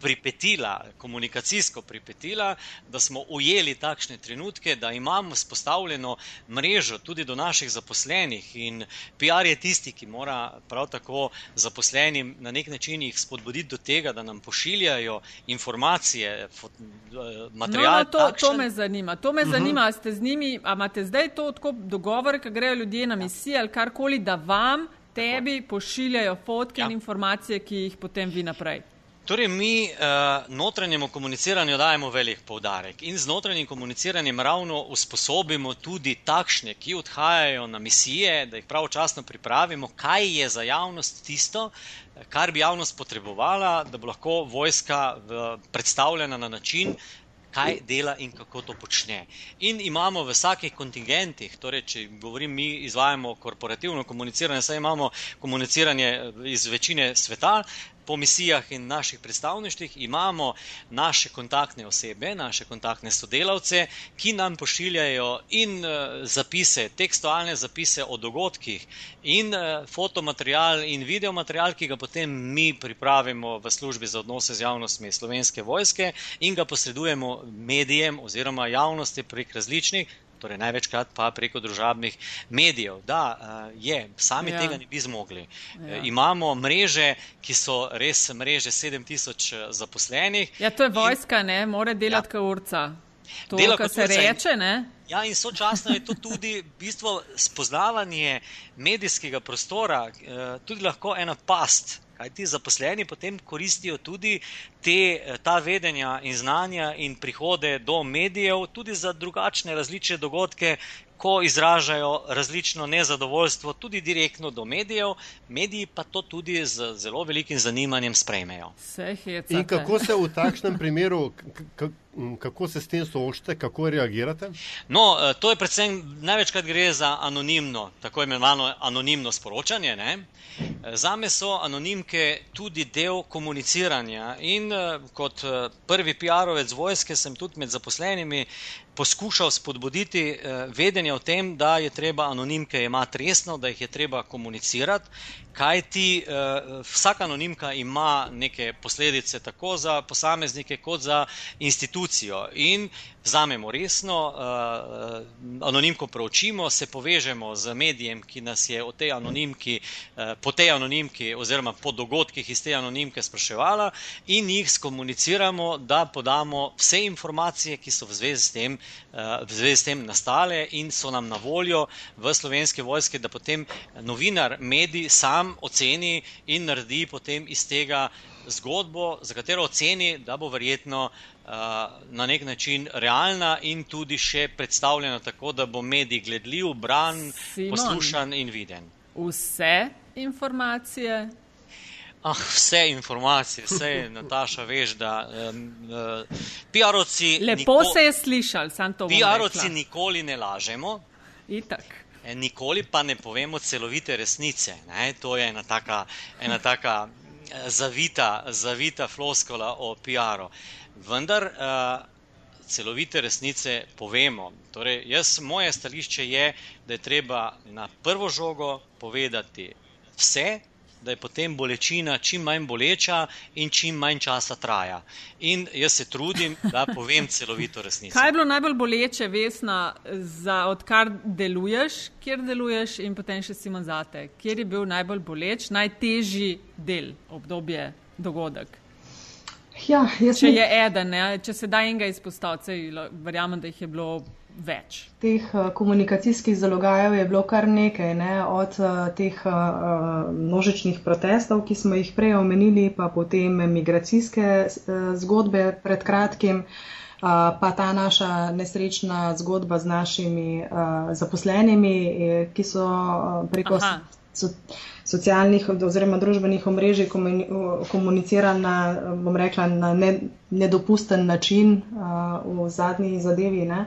C: pripetila, komunikacijsko pripetila, da smo ujeli takšne trenutke, da imamo spostavljeno mrežo tudi do naših zaposlenih. In PR je tisti, ki mora prav tako zaposlenim na nek način jih spodbuditi do tega, da nam pošiljajo informacije, materiale.
B: No, no, to, to me zanima. To me uh mhm. -huh. zanima, ste z njimi, a imate zdaj to tako dogovor, ki grejo ljudje na misije ali karkoli, da vam. Tebi pošiljajo fotke ja. in informacije, ki jih potem vi naprej.
C: Torej, mi uh, notranjemu komuniciranju dajemo velik poudarek in z notranjim komuniciranjem ravno usposobimo tudi takšne, ki odhajajo na misije, da jih pravočasno pripravimo, kaj je za javnost tisto, kar bi javnost potrebovala, da bo lahko vojska v, predstavljena na način, kaj dela in kako to počne. In imamo v vsakih kontingentih, torej, če govorim, mi izvajamo korporativno komuniciranje, saj imamo komuniciranje iz večine sveta, po misijah in naših predstavništvih imamo naše kontaktne osebe, naše kontaktne sodelavce, ki nam pošiljajo in uh, zapise, tekstualne zapise o dogodkih, in uh, fotomaterial in videomaterial, ki ga potem mi pripravimo v službi za odnose z javnostmi slovenske vojske in ga posredujemo medijem oziroma javnosti prek različnih torej največkrat pa preko družabnih medijev. Da, eh, je, sami ja. tega ne bi zmogli. Ja. Eh, imamo mreže, ki so res mreže 7000 eh, zaposlenih.
B: Ja, to je vojska, in, ne, mora delati ja. kot urca. To, kar se reče, ne?
C: Ja, in sočasno je to tudi bistvo spoznavanje medijskega prostora, tudi lahko ena past. Kaj ti zaposleni potem koristijo tudi te, ta vedenja in znanja in prihode do medijev, tudi za drugačne različne dogodke, ko izražajo različno nezadovoljstvo, tudi direktno do medijev, mediji pa to tudi z zelo velikim zanimanjem sprejmejo.
A: In kako se v takšnem primeru, kako se s tem soočate, kako reagirate?
C: No, eh, to je predvsem največkrat gre za anonimno, tako imenovano anonimno sporočanje. Ne? Eh, zame so anonimke tudi del komuniciranja in eh, kot prvi PR-ovec vojske sem tudi med zaposlenimi poskušal spodbuditi vedenje o tem, da je treba anonimke jemati resno, da jih je treba komunicirati, kajti eh, vsaka anonimka ima neke posledice tako za posameznike kot za institucijo. In vzamemo resno, uh, anonimko preučimo, se povežemo z medijem, ki nas je tej anonimki, uh, po tej anonimki oziroma po dogodkih iz te anonimke spraševala in jih skomuniciramo, da podamo vse informacije, ki so v zvezi s tem, v zvezi s tem nastale in so nam na voljo v slovenski vojski, da potem novinar, medij sam oceni in naredi potem iz tega zgodbo, za katero oceni, da bo verjetno uh, na nek način realna in tudi še predstavljena tako, da bo medij gledljiv, bran, Simon, poslušan in viden.
B: Vse informacije.
C: Ah, vse informacije, vse je Nataša, veš, da um, uh, PR-ovci.
B: Lepo niko, se je slišal, sem to videl.
C: PR-ovci nikoli ne lažemo.
B: Itak.
C: E, nikoli pa ne povemo celovite resnice. Ne? To je ena taka, ena taka zavita, zavita floskola o PR-u. Vendar uh, celovite resnice povemo. Torej, jaz, moje stališče je, da je treba na prvo žogo povedati vse, da je potem bolečina čim manj boleča in čim manj časa traja. In jaz se trudim, da povem celovito resnico.
B: Kaj je bilo najbolj boleče, Vesna, za odkar deluješ, kjer deluješ in potem še Simon Zate? Kjer je bil najbolj boleč, najtežji del obdobje, dogodek?
D: Ja,
B: če je eden, ne? če se da enega izpostaviti, verjamem, da jih je bilo več.
D: Teh uh, komunikacijskih zalogajev je bilo kar nekaj, ne? od uh, teh uh, množičnih protestov, ki smo jih prej omenili, pa potem migracijske zgodbe pred kratkim, pa ta naša nesrečna zgodba z našimi uh, zaposlenimi, ki so uh, preko. So, socialnih oziroma družbenih omrežij komunicirali na, bom rekla, na ne, nedopusten način uh, v zadnji zadevi. Ne?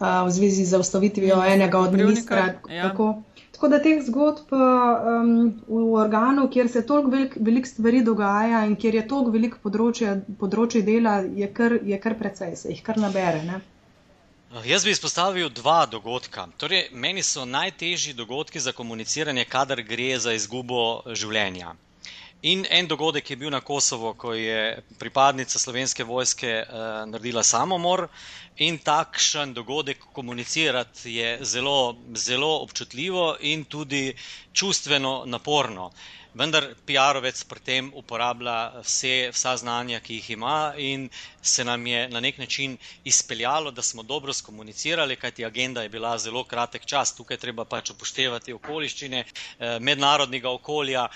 D: V zvezi z ustavitvijo enega od ministra. Ja. Tako, tako da teh zgodb um, v organu, kjer se toliko velik, velik stvari dogaja in kjer je toliko velik področje dela, je kar, je kar precej, se jih kar nabere. Ne?
C: Jaz bi izpostavil dva dogodka. Torej, meni so najtežji dogodki za komuniciranje, kadar gre za izgubo življenja. In en dogodek je bil na Kosovo, ko je pripadnica slovenske vojske uh, naredila samomor. In takšen dogodek komunicirati je zelo, zelo občutljivo in tudi čustveno naporno. Vendar PR-ovec pri tem uporablja vse, vsa znanja, ki jih ima, in se nam je na nek način izpeljalo, da smo dobro skomunicirali, kajti agenda je bila zelo kratek čas. Tukaj treba pač upoštevati okoliščine eh, mednarodnega okolja,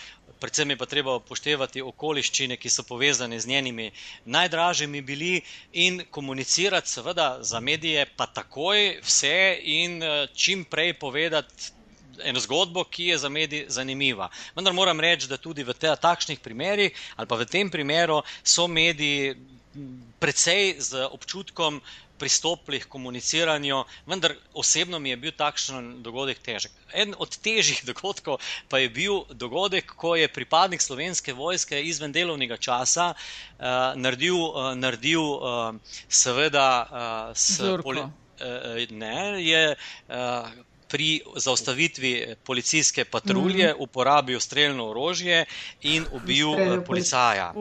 C: predvsem je pa treba upoštevati okoliščine, ki so povezane z njenimi najdražjimi bili in komunicirati, seveda, za medije, pa takoj vse in eh, čim prej povedati. Eno zgodbo, ki je za medije zanimiva. Vendar moram reči, da tudi v te, takšnih primerih, ali pa v tem primeru, so mediji precej z občutkom pristopili k komuniciranju, vendar osebno mi je bil takšen dogodek težek. En od težjih <laughs> dogodkov pa je bil dogodek, ko je pripadnik slovenske vojske izven delovnega časa uh, naredil, uh, naredil uh, seveda, uh, s
B: poli, uh,
C: ne, je. Uh, pri zaustavitvi policijske patrulje mm -hmm. uporabil streljno orožje in ubil Strelil policaja.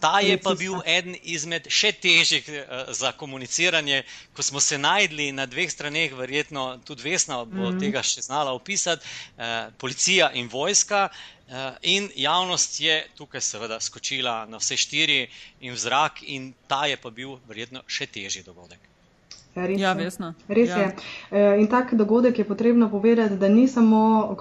C: Ta je pa bil eden izmed še težjih uh, za komuniciranje, ko smo se najdli na dveh straneh, verjetno tudi Vesna bo mm -hmm. tega še znala opisati, policija in vojska. In javnost je tukaj, seveda, skočila na vse štiri in v zrak, in ta je pa bil verjetno še težji dogodek.
D: Res
B: ja,
D: je. Res ja. je. E, in tak dogodek je potrebno povedati, da ni samo e,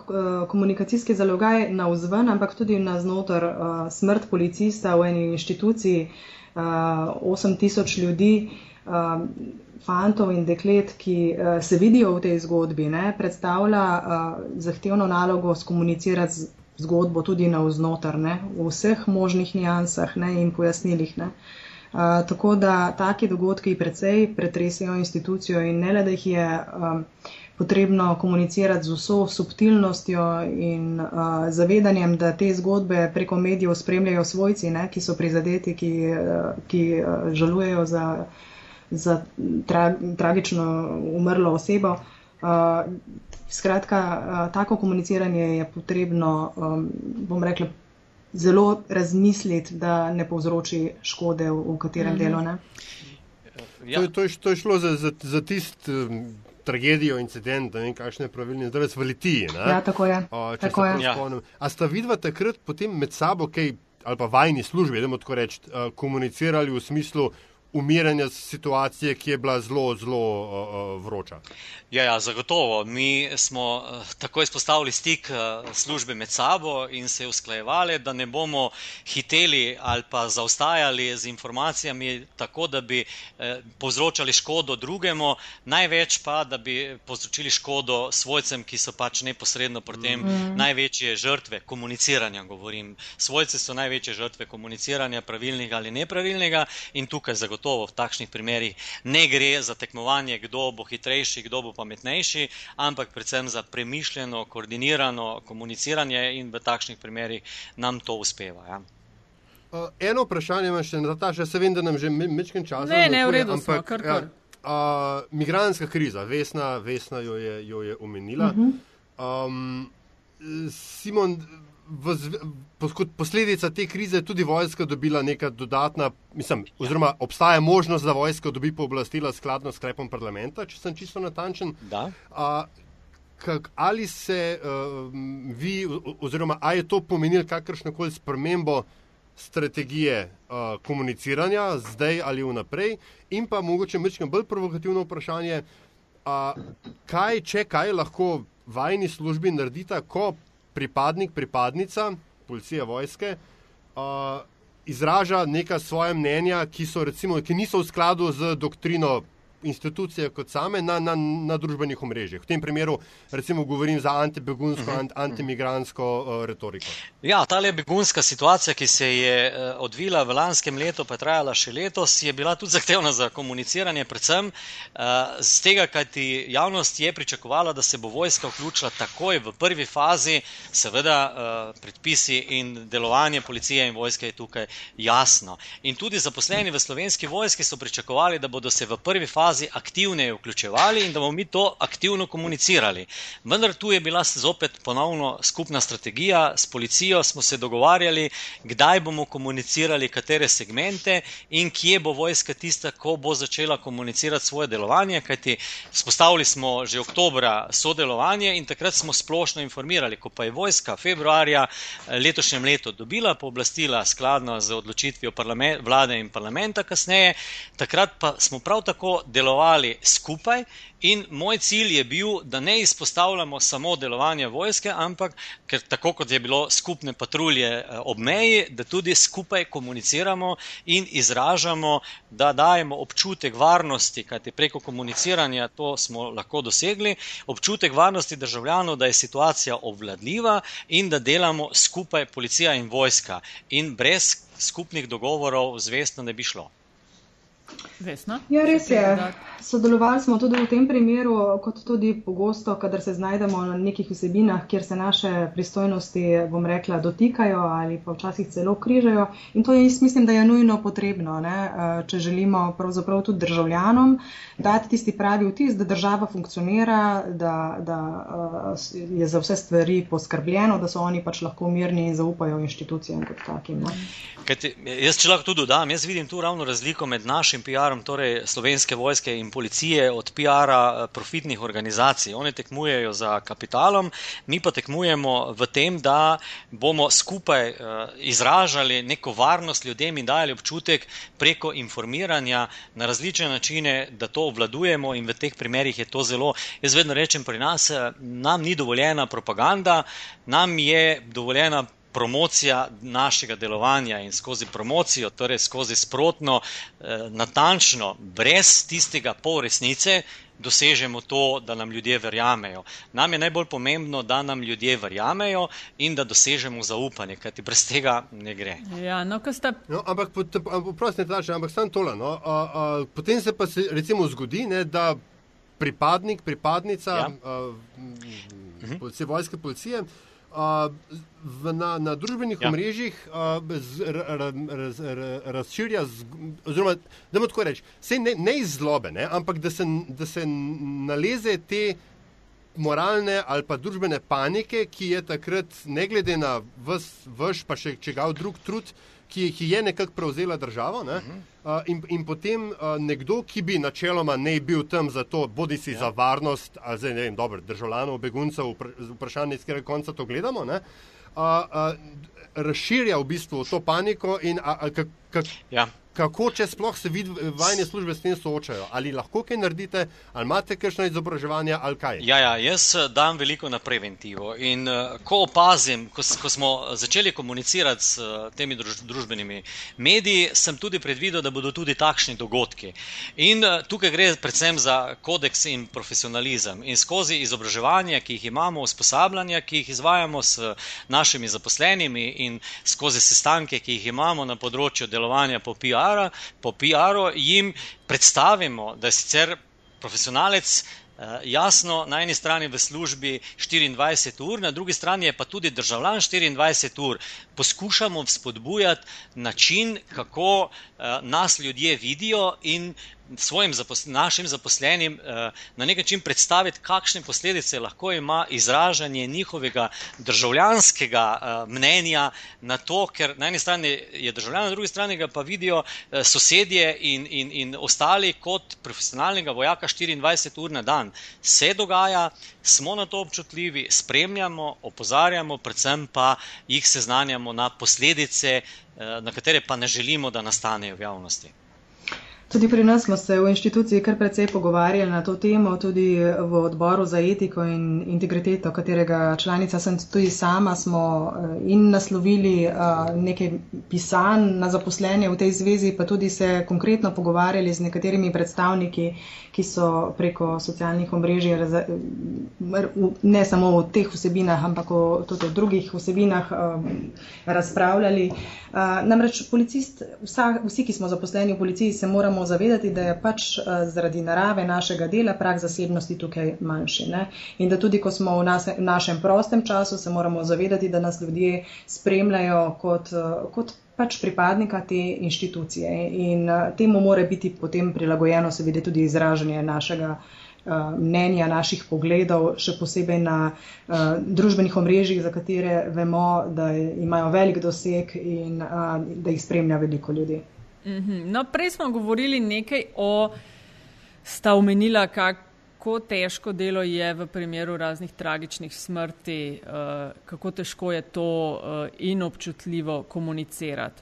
D: komunikacijski zalogaj na vzven, ampak tudi na znotraj e, smrt policista v eni inštituciji, 8000 ljudi, fantov in deklet, ki se vidijo v tej zgodbi, ne, predstavlja zahtevno nalogo skomunicirati zgodbo tudi na vznotr, ne, v vseh možnih nijansah ne, in pojasnilih. Ne. Tako da taki dogodki precej pretresajo institucijo in ne le, da jih je um, potrebno komunicirati z vso subtilnostjo in uh, zavedanjem, da te zgodbe preko medijev spremljajo svojci, ne, ki so prizadeti, ki, uh, ki uh, žalujejo za, za tra, tragično umrlo osebo. Uh, skratka, uh, tako komuniciranje je potrebno, um, bom rekla, zelo razmisliti, da ne povzroči škode v, v katerem -hmm. delu.
A: Ja. To, je, to, je, to je šlo za, za, za tisto um, tragedijo, incident, ne vem, kakšne pravilne, zdaj v Litiji.
D: Ja, tako je. O, tako je.
A: Ja. A sta vidva takrat potem med sabo, kaj, ali pa vajni službi, da bomo tako reči, uh, komunicirali v smislu, umiranja situacije, ki je bila zelo, zelo uh, vroča.
C: Ja, ja, zagotovo. Mi smo uh, tako izpostavili stik uh, službe med sabo in se usklajevali, da ne bomo hiteli ali pa zaostajali z informacijami, tako da bi uh, povzročali škodo drugemu, največ pa, da bi povzročili škodo svojcem, ki so pač neposredno pri tem mm. največje žrtve komuniciranja. Govorim. Svojci so največje žrtve komuniciranja, pravilnega ali nepravilnega, in tukaj zagotovo zagotovo v takšnih primerih ne gre za tekmovanje, kdo bo hitrejši, kdo bo pametnejši, ampak predvsem za premišljeno, koordinirano komuniciranje in v takšnih primerih nam to uspeva. Ja.
A: Uh, eno vprašanje imam še, Nataša, se vem, da nam že mečken čas.
B: Ne, ne, v redu, ampak kar kar. Ja,
A: uh, migranska kriza, Vesna, Vesna jo je, jo je omenila. Uh -huh. um, Simon, v, kot posledica te krize je tudi vojska dobila neka dodatna, mislim, oziroma obstaja možnost, da vojska dobi pooblastila skladno s sklepom parlamenta, če sem čisto natančen. A, kak, ali se uh, vi, oziroma ali je to pomenilo kakršno koli spremembo strategije uh, komuniciranja, zdaj ali vnaprej, in pa mogoče mečkam bolj provokativno vprašanje, uh, kaj, če kaj lahko vajni službi naredita, ko pripadnik, pripadnica policije, vojske uh, izraža neka svoje mnenja, ki, so, recimo, ki niso v skladu z doktrino institucije kot same na, na, na družbenih omrežjih. V tem primeru, recimo, govorim za antibegunsko, uh mhm. -huh. antimigransko uh, retoriko.
C: Ja, ta le begunska situacija, ki se je uh, odvila v lanskem letu, pa trajala še letos, je bila tudi zahtevna za komuniciranje, predvsem uh, z tega, kajti javnost je pričakovala, da se bo vojska vključila takoj v prvi fazi, seveda uh, predpisi in delovanje policije in vojske je tukaj jasno. In tudi zaposleni v slovenski vojski so pričakovali, da bodo se v prvi fazi fazi aktivneje vključevali in da bomo mi to aktivno komunicirali. Vendar tu je bila zopet ponovno skupna strategija, s policijo smo se dogovarjali, kdaj bomo komunicirali, katere segmente in kje bo vojska tista, ko bo začela komunicirati svoje delovanje, kajti spostavili smo že oktobra sodelovanje in takrat smo splošno informirali, ko pa je vojska februarja eh, letošnjem letu dobila pooblastila skladno z odločitvijo vlade in parlamenta kasneje, takrat pa smo prav tako delovali skupaj. In moj cilj je bil, da ne izpostavljamo samo delovanja vojske, ampak ker tako kot je bilo skupne patrulje eh, ob meji, da tudi skupaj komuniciramo in izražamo, da dajemo občutek varnosti, kajti preko komuniciranja to smo lahko dosegli, občutek varnosti državljanov, da je situacija obvladljiva in da delamo skupaj policija in vojska. In brez skupnih dogovorov zvestno ne bi šlo.
B: Vesna?
D: Ja, res je. Sodelovali smo tudi v tem primeru, kot tudi pogosto, kadar se znajdemo na nekih vsebinah, kjer se naše pristojnosti, bom rekla, dotikajo ali pa včasih celo križajo. In to jaz mislim, da je nujno potrebno, ne? Eh, če želimo pravzaprav tudi državljanom dati tisti pravi vtis, da država funkcionira, da, da eh, je za vse stvari poskrbljeno, da so oni pač lahko mirni in zaupajo inštitucijam kot takim.
C: Kajti, jaz, če lahko tudi dodam, jaz vidim tu ravno razliko med našim PR-om, torej slovenske vojske in policije, od PR-a eh, profitnih organizacij. Oni tekmujejo za kapitalom, mi pa tekmujemo v tem, da bomo skupaj uh, izražali neko varnost ljudem in dajali občutek preko informiranja na različne načine, da to obvladujemo in v teh primerjih je to zelo. Jaz vedno rečem, pri nas eh, nam ni dovoljena propaganda, nam je dovoljena promocija našega delovanja in skozi promocijo, torej skozi sprotno, eh, natančno, brez tistega pol resnice, dosežemo to, da nam ljudje verjamejo. Nam je najbolj pomembno, da nam ljudje verjamejo in da dosežemo zaupanje, kajti brez tega ne gre.
B: Ja, no, sta...
A: no, ampak, prosim, ampak samo tole. No, a, a, potem se pa se recimo zgodi, ne, da pripadnik, pripadnica ja. a, mhm. policije, vojske policije v, na, na družbenih ja. omrežjih razširja, oziroma da mu tako rečem, ne, ne iz zlobe, ne, ampak da se, da se naleze te moralne ali pa družbene panike, ki je takrat, ne glede na vaš, pa še čegav drug trud, ki, ki je nekako prevzela državo. Ne, uh -huh. uh, in, in potem uh, nekdo, ki bi načeloma ne bil tam za to, bodi si ja. za varnost, ali za vem, dobro, državljanov, beguncev, vprašanje, iz katerega konca to gledamo. Ne, uh, uh, Razširja v bistvu to paniko, in a, a, kak, kak, ja kako če sploh se vidi, vajne službe s tem soočajo? Ali lahko kaj naredite, ali imate kakšno izobraževanje, ali kaj?
C: Ja, ja, jaz eh, dam veliko na preventivo. In uh, ko opazim, ko, ko smo začeli komunicirati s uh, temi druž, družbenimi mediji, sem tudi predvidel, da bodo tudi takšni dogodki. In uh, tukaj gre predvsem za kodeks in profesionalizem. In skozi izobraževanje, ki jih imamo, usposabljanja, ki jih izvajamo s našimi zaposlenimi, in skozi sestanke, ki jih imamo na področju delovanja po PR. PR-a, po PR-u jim predstavimo, da je sicer profesionalec. Eh, jasno, na eni strani v službi 24 ur, na drugi strani je pa tudi državljan 24 ur. Poskušamo spodbujati način, kako uh, nas ljudje vidijo in svojim zapos našim zaposlenim eh, na nek način predstaviti, kakšne posledice lahko ima izražanje njihovega državljanskega eh, mnenja na to, ker na eni strani je državljan, na drugi strani ga pa vidijo eh, sosedje in, in, in ostali kot profesionalnega vojaka 24 ur na dan. Se dogaja, smo na to občutljivi, spremljamo, opozarjamo, predvsem pa jih seznanjamo na posledice, na katere pa ne želimo, da nastanejo v javnosti.
D: Tudi pri nas smo se v inštituciji kar precej pogovarjali na to temo, tudi v odboru za etiko in integriteto, katerega članica sem tudi sama, smo eh, in naslovili eh, nekaj pisanj na zaposlenje v tej zvezi, pa tudi se konkretno pogovarjali z nekaterimi predstavniki, ki so preko socialnih omrežij, ne samo o teh vsebinah, ampak o tudi o drugih vsebinah eh, razpravljali. Namreč policist, vsa, vsi, ki smo zaposleni v policiji, se moramo zavedati, da je pač uh, zaradi narave našega dela prak zasebnosti tukaj manjši. Ne? In da tudi, ko smo v, nas, v našem prostem času, se moramo zavedati, da nas ljudje spremljajo kot, uh, kot pač pripadnika te inštitucije. In uh, temu mora biti potem prilagojeno seveda tudi izražanje našega. Mnenja naših pogledov, še posebej na uh, družbenih omrežjih, za katere vemo, da imajo velik doseg in uh, da jih spremlja veliko ljudi.
B: Mhm. No, prej smo govorili nekaj o, sta omenila, kako težko delo je v primeru raznih tragičnih smrti, uh, kako težko je to uh, in občutljivo komunicirati.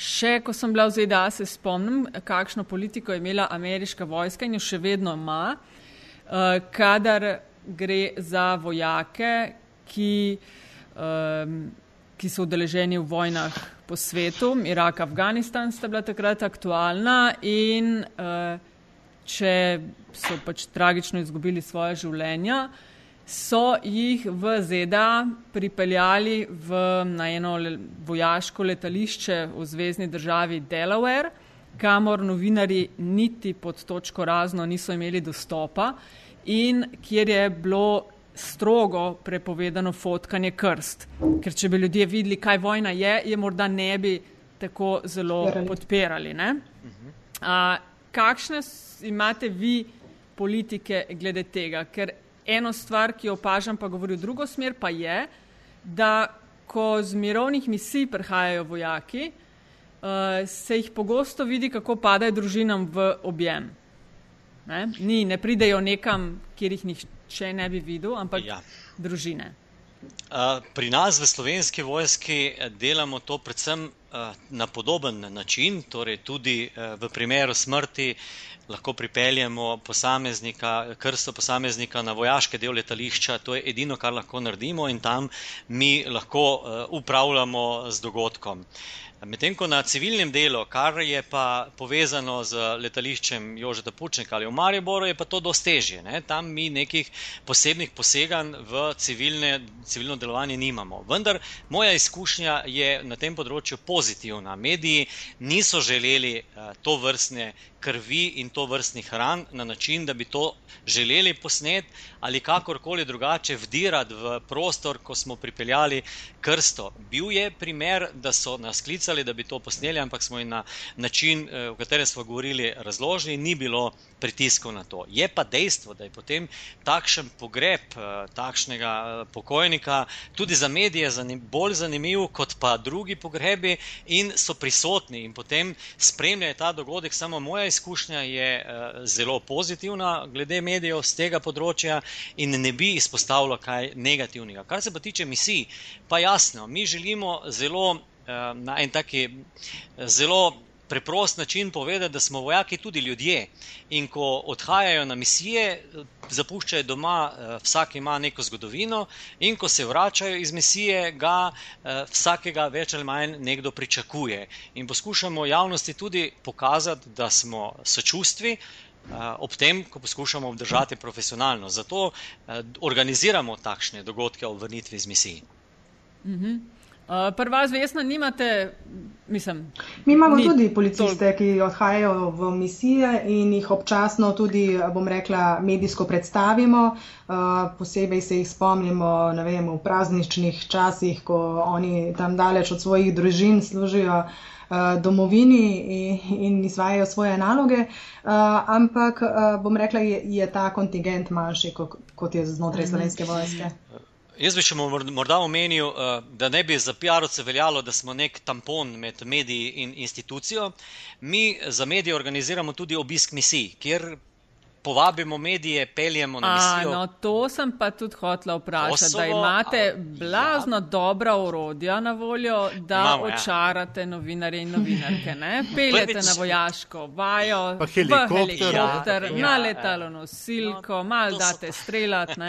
B: Še ko sem bila v ZDA, se spomnim, kakšno politiko je imela ameriška vojska in jo še vedno ima, uh, kadar gre za vojake, ki, um, ki so udeleženi v vojnah po svetu, Irak, Afganistan sta bila takrat aktualna in uh, če so pač tragično izgubili svoje življenja, so jih v ZDA pripeljali v, na eno le, vojaško letališče v zvezdni državi Delaware, kamor novinari niti pod točko razno niso imeli dostopa in kjer je bilo strogo prepovedano fotkanje krst. Ker če bi ljudje videli, kaj vojna je, je morda ne bi tako zelo podpirali. A, kakšne imate vi politike glede tega? Ker eno stvar, ki jo opažam, pa govori v drugo smer, pa je, da ko z mirovnih misij prihajajo vojaki, uh, se jih pogosto vidi, kako padajo družinam v objem. Ne? Ni, ne pridejo nekam, kjer jih nihče če ne bi videl, ampak ja. družine.
C: Pri nas v slovenski vojski eh, delamo to predvsem eh, na podoben način, torej tudi eh, v primeru smrti lahko pripeljemo posameznika, krsto posameznika na vojaške del letališča, to je edino, kar lahko naredimo in tam mi lahko upravljamo z dogodkom. Medtem ko na civilnem delu, kar je pa povezano z letališčem Jožeta Pučnika ali v Mariboru, je pa to dosti težje. Ne? Tam mi nekih posebnih poseganj v civilne, civilno delovanje nimamo. Vendar moja izkušnja je na tem področju pozitivna. Mediji niso želeli uh, to vrstne krvi in to vrstnih hran na način, da bi to želeli posnet ali kakorkoli drugače vdirati v prostor, ko smo pripeljali krsto. Bil je primer, da so nas klicali, da bi to posneli, ampak smo jim na način, v eh, katerem smo govorili, razložili, ni bilo pritiskov na to. Je pa dejstvo, da je potem takšen pogreb eh, takšnega eh, pokojnika tudi za medije zanim, bolj zanimiv kot pa drugi pogrebi in so prisotni in potem spremljajo ta dogodek. Samo moja izkušnja je uh, zelo pozitivna glede medijev z tega področja in ne bi izpostavila kaj negativnega. Kar se pa tiče misij, pa jasno, mi želimo zelo na en taki zelo preprost način povedati, da smo vojaki tudi ljudje. In ko odhajajo na misije, zapuščajo doma, eh, vsak ima neko zgodovino, in ko se vračajo iz misije, ga eh, vsakega več ali manj nekdo pričakuje. In poskušamo javnosti tudi pokazati, da smo sočustvi. Eh, ob tem, ko poskušamo obdržati profesionalno, zato organiziramo takšne dogodke o vrnitvi iz misij.
B: Mhm. Uh, prva zvesna, nimate, mislim.
D: Mi imamo ni tudi policiste, tol... ki odhajajo v misije in jih občasno tudi, bom rekla, medijsko predstavimo. Uh, posebej se jih spomnimo, ne vem, v prazničnih časih, ko oni tam daleč od svojih družin služijo. Uh, domovini in, in izvajajo svoje naloge, uh, ampak uh, bom rekla, je, je ta kontingent manjši, kot, kot je znotraj mhm. slovenske vojske.
C: Jaz bi še morda omenil, eh, da ne bi za PR-ovce veljalo, da smo nek tampon med mediji in institucijo. Mi za medije organiziramo tudi obisk misij, kjer povabimo medije, peljemo na misijo.
B: A, no, to sem pa tudi hotela vprašati, Kosovo, da imate a, blazno ja. dobra urodja na voljo, da Imamo, ja. očarate ja. novinarje in novinarke. Ne? <laughs> Peljete Prvič, na vojaško vajo,
A: pa helikopter,
B: helikopter ja, na letalo nosilko, no, mal date so... strelat. <laughs>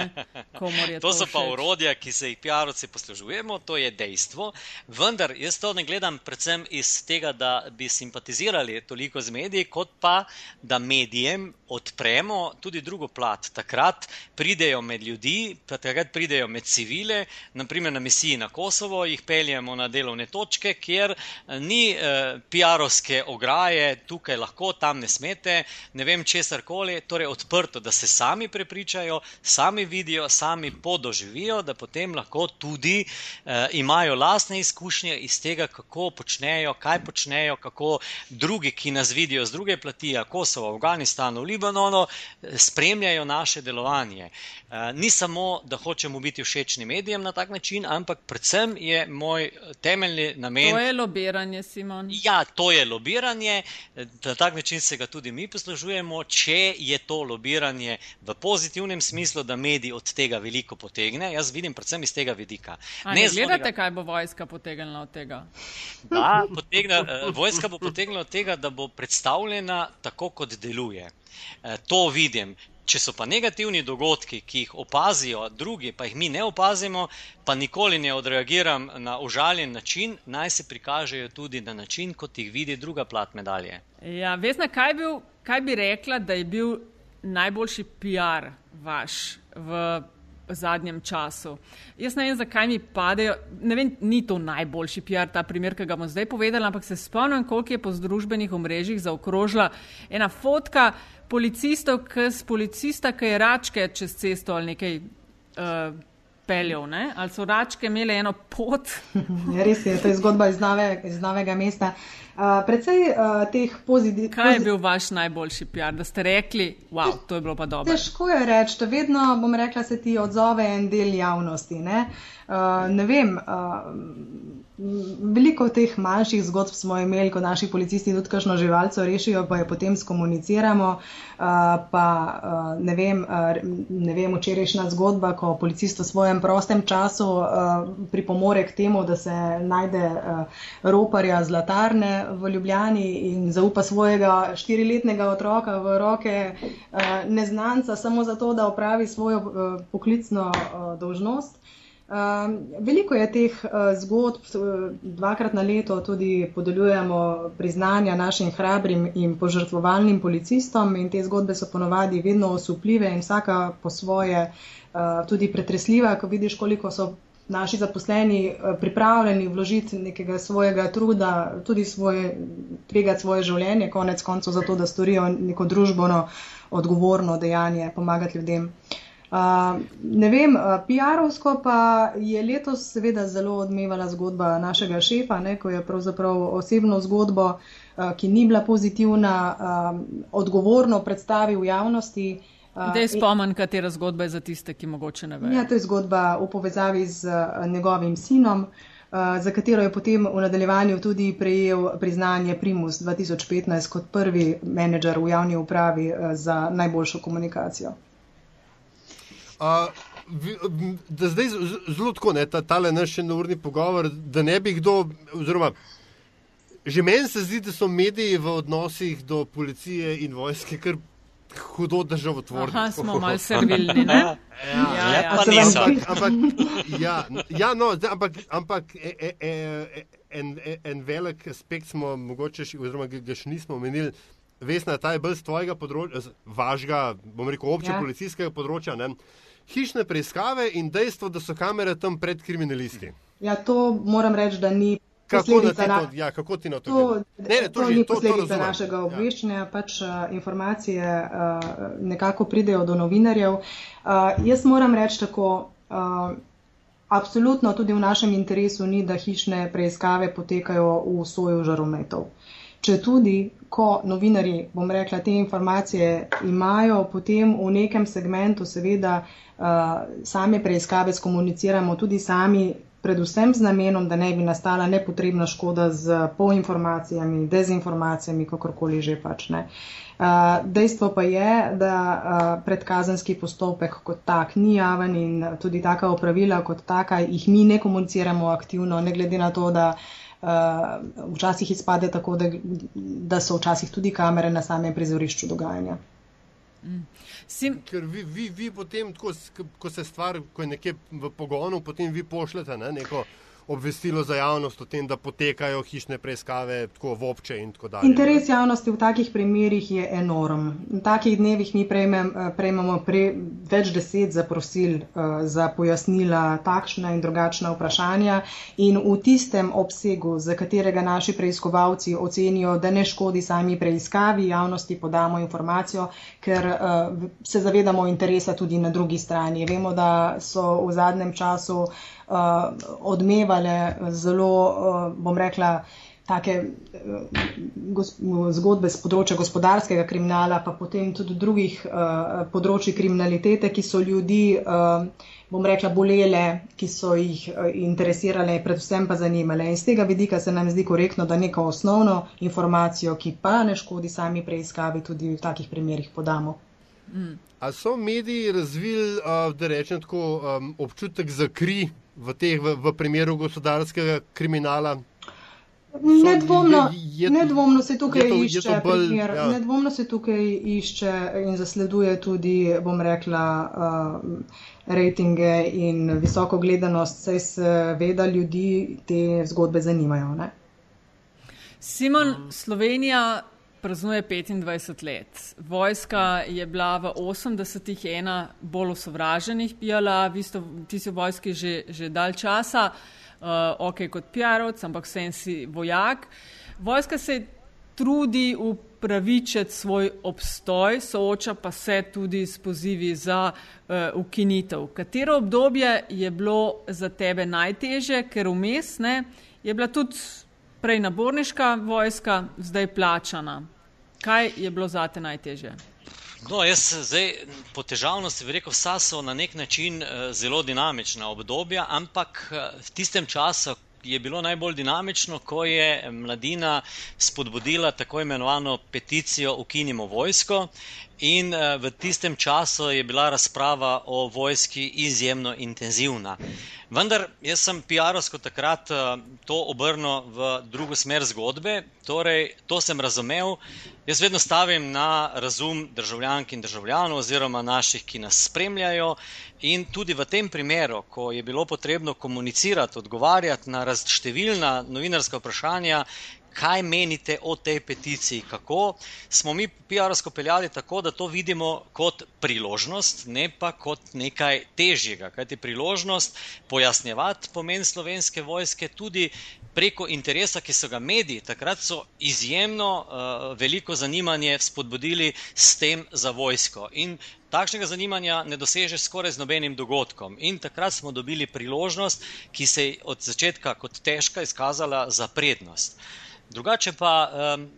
B: To,
C: to so pa urodja, ki se jih PR-ovci poslužujemo, to je dejstvo. Vendar jaz to ne gledam predvsem iz tega, da bi simpatizirali toliko z mediji, kot pa da medijem odpremo tudi drugo plat. Takrat pridejo med ljudi, takrat pridejo med civile, naprimer na misiji na Kosovo, jih peljemo na delovne točke, kjer eh, ni eh, PR-ovske ograje, tukaj lahko, tam ne smete, ne vem česar koli, torej odprto, da se sami prepričajo, sami vidijo, sami podoživijo, da potem lahko tudi eh, imajo lastne izkušnje iz tega, kako počnejo, kaj počnejo, kako drugi, ki nas vidijo z druge plati, Kosovo, Afganistan, v Libanonu, Libanonu spremljajo naše delovanje. Eh, ni samo, da hočemo biti všečni medijem na tak način, ampak predvsem je moj temeljni namen.
B: To je lobiranje, Simon.
C: Ja, to je lobiranje. Na tak način se ga tudi mi poslužujemo. Če je to lobiranje v pozitivnem smislu, da mediji od tega veliko potegne, jaz vidim predvsem iz tega vidika.
B: Ne, ne gledate, zvonega... kaj bo vojska potegnila od tega?
C: Da, potegna, eh, vojska bo potegnila od tega, da bo predstavljena tako, kot deluje. Eh, to vidim. Če so pa negativni dogodki, ki jih opazijo drugi, pa jih mi ne opazimo, pa nikoli ne odreagiram na užaljen način, naj se prikažejo tudi na način, kot jih vidi druga plat medalje.
B: Ja, Vesna, kaj, bil, kaj bi rekla, da je bil najboljši PR vaš v zadnjem času? Jaz ne vem, zakaj mi padejo. Ne vem, ni to najboljši PR, ta primer, ki ga bom zdaj povedala, ampak se spomnim, koliko je po združbenih omrežjih zaokrožila ena fotka policistov, ki z policista, ki je račke čez cesto ali nekaj uh, peljal, ne? ali so račke imele eno pot. <laughs>
D: ja, res je, to je zgodba iz, nove, iz novega mesta. Uh, predvsej uh, teh pozitivnih.
B: Kaj je bil vaš najboljši PR, da ste rekli, wow, to je bilo pa dobro?
D: Težko je reči, da vedno, bom rekla, se ti odzove en del javnosti. Ne, ne vem. Uh, Veliko teh manjših zgodb smo imeli, ko naši policisti tudi kakšno živalco rešijo, pa jo potem skomuniciramo. Pa ne vem, ne vem, včerajšnja zgodba, ko policist v svojem prostem času pripomore k temu, da se najde roparja zlatarne v Ljubljani in zaupa svojega štiriletnega otroka v roke neznanca samo zato, da opravi svojo poklicno dolžnost. Um, veliko je teh uh, zgodb, dvakrat na leto tudi podeljujemo priznanja našim hrabrim in požrtvovalnim policistom in te zgodbe so ponovadi vedno osupljive in vsaka po svoje uh, tudi pretresljiva, ko vidiš, koliko so naši zaposleni pripravljeni vložiti nekega svojega truda, tudi svoje, tvegati svoje življenje, konec koncev zato, da storijo neko družbono odgovorno dejanje, pomagati ljudem. Uh, ne vem, PR-ovsko pa je letos seveda zelo odmevala zgodba našega šefa, ne, ko je pravzaprav osebno zgodbo, uh, ki ni bila pozitivna, uh, odgovorno predstavil javnosti.
B: Da je spomen, katera zgodba je za tiste, ki mogoče ne vejo.
D: Ja, to je zgodba v povezavi z njegovim sinom, za katero je potem v nadaljevanju tudi prejel priznanje Primus 2015 kot prvi menedžer v javni upravi za najboljšo komunikacijo
A: da zdaj zelo tako, ne, ta tale naš enourni pogovor, da ne bi kdo, oziroma že meni se zdi, da so mediji v odnosih do policije in vojske kar hudo državotvorni.
B: Aha, smo malo servilni, ne? <laughs> Ja,
C: ja, ja, niso.
A: Ampak, ampak, ja, ja, no, ampak, ampak e, e, e, en, en velik aspekt smo mogoče, oziroma ga še nismo omenili, Vesna, ta je bolj z tvojega področja, vašega, bom rekel, obče ja. policijskega področja. Ne? Hišne preiskave in dejstvo, da so kamere tam pred kriminalisti.
D: Ja, to moram reči, da ni.
A: Kako, na na, ja, kako ti na to?
D: To, ne, ne, to, to ni posledica to našega ja. obveščanja, ja. pač uh, informacije uh, nekako pridejo do novinarjev. Uh, jaz moram reči tako, uh, absolutno tudi v našem interesu ni, da hišne preiskave potekajo v soju žarometov. Če tudi, ko novinari, bom rekla, te informacije imajo, potem v nekem segmentu seveda uh, same preiskave skomuniciramo tudi sami, predvsem z namenom, da ne bi nastala nepotrebna škoda z poinformacijami, dezinformacijami, kakorkoli že pač ne. Uh, dejstvo pa je, da uh, predkazanski postopek kot tak ni javen in tudi taka opravila kot taka jih mi ne komuniciramo aktivno, ne glede na to, da uh, uh, včasih izpade tako, da, da so včasih tudi kamere na samem prizorišču dogajanja.
A: Mm. Sim... Ker vi, vi, vi potem, ko, ko se stvar, ko je nekje v pogonu, potem vi pošljete ne, neko obvestilo za javnost o tem, da potekajo hišne preiskave tako v obče in tako dalje.
D: Interes javnosti v takih primerjih je enorm. V takih dnevih mi prejmem, eh, prejmemo pre, več deset zaprosil uh, za pojasnila takšna in drugačna vprašanja in v tistem obsegu, za katerega naši preiskovalci ocenijo, da ne škodi sami preiskavi, javnosti podamo informacijo, ker uh, se zavedamo interesa tudi na drugi strani. Vemo, da so v zadnjem času uh, odmevale zelo, uh, bom rekla, take uh, zgodbe z področja gospodarskega kriminala, pa potem tudi drugih uh, področji kriminalitete, ki so ljudi, uh, bom rekla, bolele, ki so jih uh, interesirale, predvsem pa zanimale. In z tega vidika se nam zdi korektno, da neko osnovno informacijo, ki pa ne škodi sami preiskavi, tudi v takih primerjih podamo.
A: Mm. A so mediji razvili, uh, da rečem tako, občutek za kri v, teh, v, v primeru gospodarskega kriminala?
D: Nedvomno, je, je, nedvomno se tukaj to, išče, bolj, primer, ja. nedvomno se tukaj išče in zasleduje tudi, bom rekla, uh, rejtinge in visoko gledanost, saj se veda ljudi te zgodbe zanimajo. Ne?
B: Simon, Slovenija praznuje 25 let. Vojska je bila v 80-ih ena bolj osovraženih pijala, vi ste, ti si v vojski že, že dal časa, uh, ok kot pijarovc, ampak vsem si vojak. Vojska se trudi upravičiti svoj obstoj, sooča pa se tudi s pozivi za uh, ukinitev. Katero obdobje je bilo za tebe najteže, ker vmes ne, je bila tudi prej naborniška vojska, zdaj plačana. Kaj je bilo za te najtežje?
C: No, jaz zdaj po težavnosti bi rekel, vsa so na nek način uh, zelo dinamična obdobja, ampak uh, v tistem času je bilo najbolj dinamično, ko je mladina spodbudila tako imenovano peticijo Ukinimo vojsko in uh, v tistem času je bila razprava o vojski izjemno intenzivna. Vendar jaz sem PR-ovsko takrat uh, to obrnil v drugo smer zgodbe, torej to sem razumel. Jaz vedno stavim na razum državljank in državljanov, oziroma naših, ki nas spremljajo. In tudi v tem primeru, ko je bilo potrebno komunicirati, odgovarjati na razštevilna novinarska vprašanja, kaj menite o tej peticiji, kako smo mi PR-ovsko peljali tako, da to vidimo kot priložnost, ne pa kot nekaj težjega. Kaj ti priložnost pojasnjevati pomen slovenske vojske tudi preko interesa, ki so ga mediji takrat so izjemno uh, veliko zanimanje spodbudili s tem za vojsko. In Takšnega zanimanja ne dosežeš skoraj z nobenim dogodkom. In takrat smo dobili priložnost, ki se je od začetka kot težka izkazala za prednost. Drugače pa um,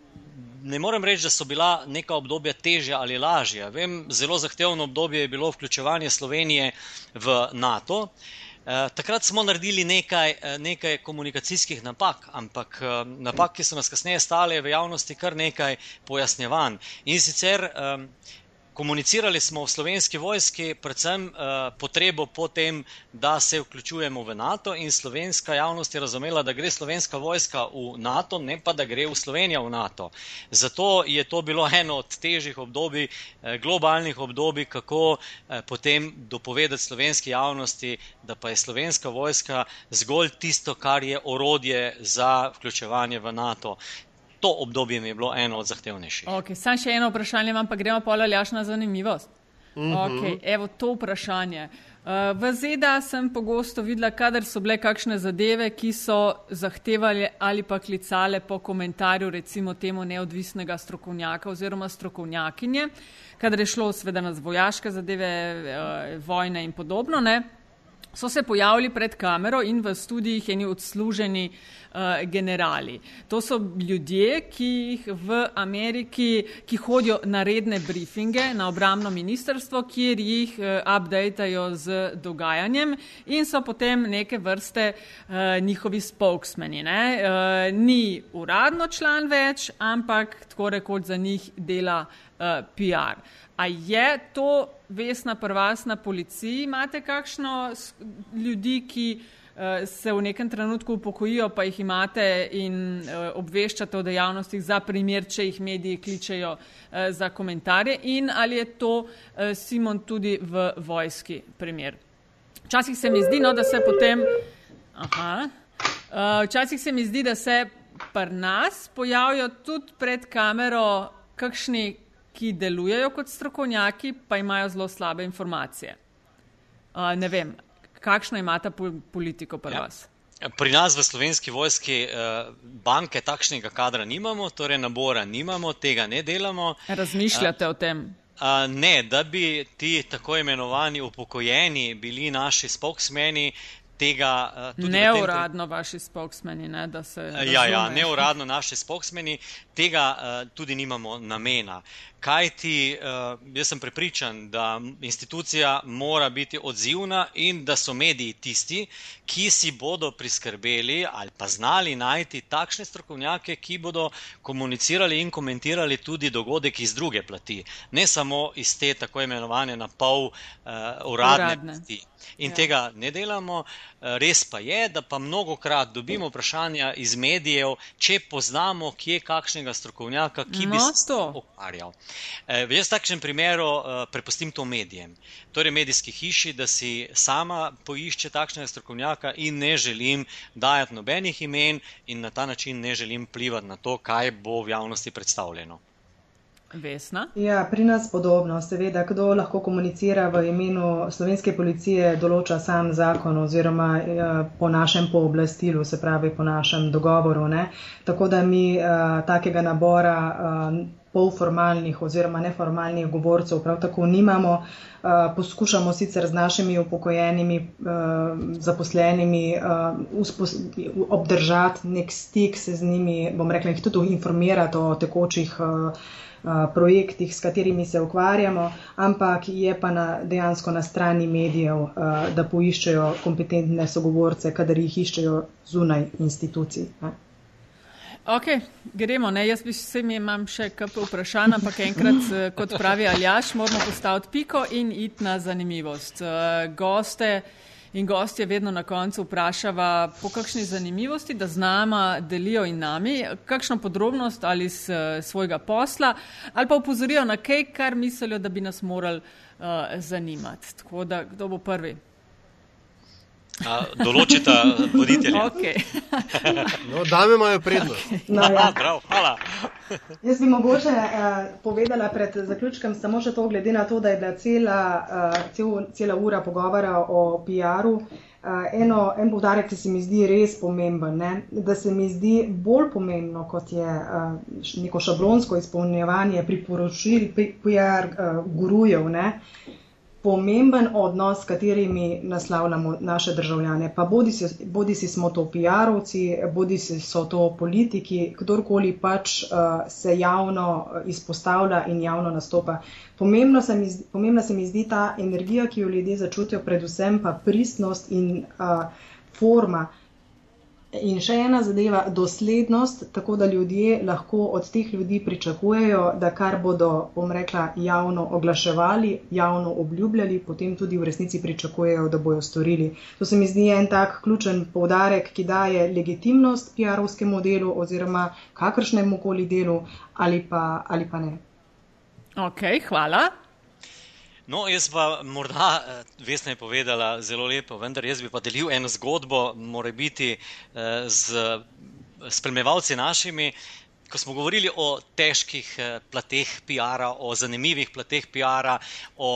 C: ne morem reči, da so bila neka obdobja težja ali lažja. Vem, zelo zahtevno obdobje je bilo vključevanje Slovenije v NATO. Uh, takrat smo naredili nekaj, uh, nekaj komunikacijskih napak, ampak uh, napak, ki so nas kasneje stale v javnosti, kar nekaj pojasnjevanj. In sicer um, Komunicirali smo v slovenski vojski predvsem uh, potrebo po tem, da se vključujemo v NATO in slovenska javnost je razumela, da gre slovenska vojska v NATO, ne pa da gre v Slovenijo v NATO. Zato je to bilo eno od težjih obdobij, eh, globalnih obdobij, kako eh, potem dopovedati slovenski javnosti, da pa je slovenska vojska zgolj tisto, kar je orodje za vključevanje v NATO to obdobje mi je bilo eno od zahtevnejših.
B: Okay, Sam še eno vprašanje, vam pa gremo pa aljaš na zanimivost. Mm -hmm. okay, evo to vprašanje. Uh, v ZDA sem pogosto videla, kadar so bile kakšne zadeve, ki so zahtevali ali pa klicale po komentarju recimo temu neodvisnega strokovnjaka oziroma strokovnjakinje, kadar je šlo sveda na vojaške zadeve, uh, vojne in podobno, ne, so se pojavili pred kamero in v studijih eni odsluženi uh, generali. To so ljudje, ki jih v Ameriki, ki hodijo na redne briefinge na obramno ministrstvo, kjer jih uh, updateajo z dogajanjem in so potem neke vrste uh, njihovi spokesmeni. Uh, ni uradno član več, ampak tako rekoč za njih dela uh, PR. A je to vesna prvas na policiji? Imate kakšno ljudi, ki uh, se v nekem trenutku upokojijo, pa jih imate in uh, obveščate o dejavnostih za primer, če jih mediji kličejo uh, za komentarje? In ali je to Simon tudi v vojski primer? Včasih se mi zdi, no, da se potem. Aha. Včasih se mi zdi, da se pri nas pojavijo tudi pred kamero kakšni ki delujejo kot strokovnjaki, pa imajo zelo slabe informacije. Uh, ne vem, kakšno imate politiko pri ja. vas?
C: Pri nas v slovenski vojski uh, banke takšnega kadra nimamo, torej nabora nimamo, tega ne delamo.
B: Razmišljate uh, o tem?
C: Uh, ne, da bi ti tako imenovani upokojeni bili naši spokesmeni, tega.
B: Uh, neuradno tem, vaši spokesmeni, ne, da se.
C: Ja, ja, neuradno naši spokesmeni, tega uh, tudi nimamo namena. Kaj ti, uh, jaz sem prepričan, da institucija mora biti odzivna in da so mediji tisti, ki si bodo priskrbeli ali pa znali najti takšne strokovnjake, ki bodo komunicirali in komentirali tudi dogodek iz druge plati, ne samo iz te tako imenovane na pol uh, uradne, uradne plati. In ja. tega ne delamo. Res pa je, da pa mnogo krat dobimo vprašanja iz medijev, če poznamo kje kakšnega strokovnjaka, ki no, bi se to ukvarjal. Eh, v jaz takšnem primeru eh, prepustim to medijem, torej medijski hiši, da si sama poišče takšnega strokovnjaka in ne želim dajati nobenih imen in na ta način ne želim plivati na to, kaj bo v javnosti predstavljeno.
B: Vesna?
D: Ja, pri nas podobno. Seveda, kdo lahko komunicira v imenu slovenske policije, določa sam zakon oziroma ja, po našem pooblastilu, se pravi po našem dogovoru. Ne? Tako da mi uh, takega nabora uh, polformalnih oziroma neformalnih govorcev prav tako nimamo. Uh, poskušamo sicer z našimi upokojenimi uh, zaposlenimi uh, obdržati nek stik se z njimi, bom rekla, jih tudi informirati o tekočih. Projektih, s katerimi se ukvarjamo, ampak je pa na, dejansko na strani medijev, da poiščejo kompetentne sogovorce, kadar jih iščejo zunaj institucij.
B: Ok, gremo. Ne? Jaz bi se mi imam še kakšno vprašanje, ampak enkrat, kot pravi Aljaš, moramo postaviti piko in iti na zanimivost. Goste in gostje vedno na koncu vprašava po kakšni zanimivosti, da z nama delijo in nami kakšno podrobnost ali s svojega posla, ali pa upozorijo na kaj, kar mislijo, da bi nas morali uh, zanimati. Tako da, kdo bo prvi?
C: Določite voditelje.
B: Okay. <laughs>
A: no, dame imajo prednost. Okay. <laughs>
D: No, ja.
C: Prav, hvala. <laughs>
D: Jaz bi mogoče uh, povedala pred zaključkom samo še to, glede na to, da je bila cela, uh, cel, cela ura pogovora o PR-u. Uh, eno, en povdarek, ki se mi zdi res pomemben, ne? da se mi zdi bolj pomembno, kot je uh, neko šablonsko izpolnjevanje priporočil PR uh, gurujev. Uh, pomemben odnos, s katerimi naslavljamo naše državljane. Pa bodi si, bodi si smo to PR-ovci, bodi si so to politiki, kdorkoli pač uh, se javno izpostavlja in javno nastopa. Pomembno se mi, pomembna se mi zdi ta energija, ki jo ljudje začutijo, predvsem pa pristnost in uh, forma. In še ena zadeva, doslednost, tako da ljudje lahko od teh ljudi pričakujejo, da kar bodo, bom rekla, javno oglaševali, javno obljubljali, potem tudi v resnici pričakujejo, da bojo storili. To se mi zdi en tak ključen povdarek, ki daje legitimnost PR-ovskemu delu oziroma kakršnemu koli delu ali pa, ali pa ne.
B: Ok, hvala.
C: No, jaz pa morda, eh, Vesna je povedala zelo lepo, vendar jaz bi pa delil eno zgodbo, mora biti eh, z spremljevalci našimi. Ko smo govorili o težkih eh, plateh PR-a, o zanimivih plateh PR-a, o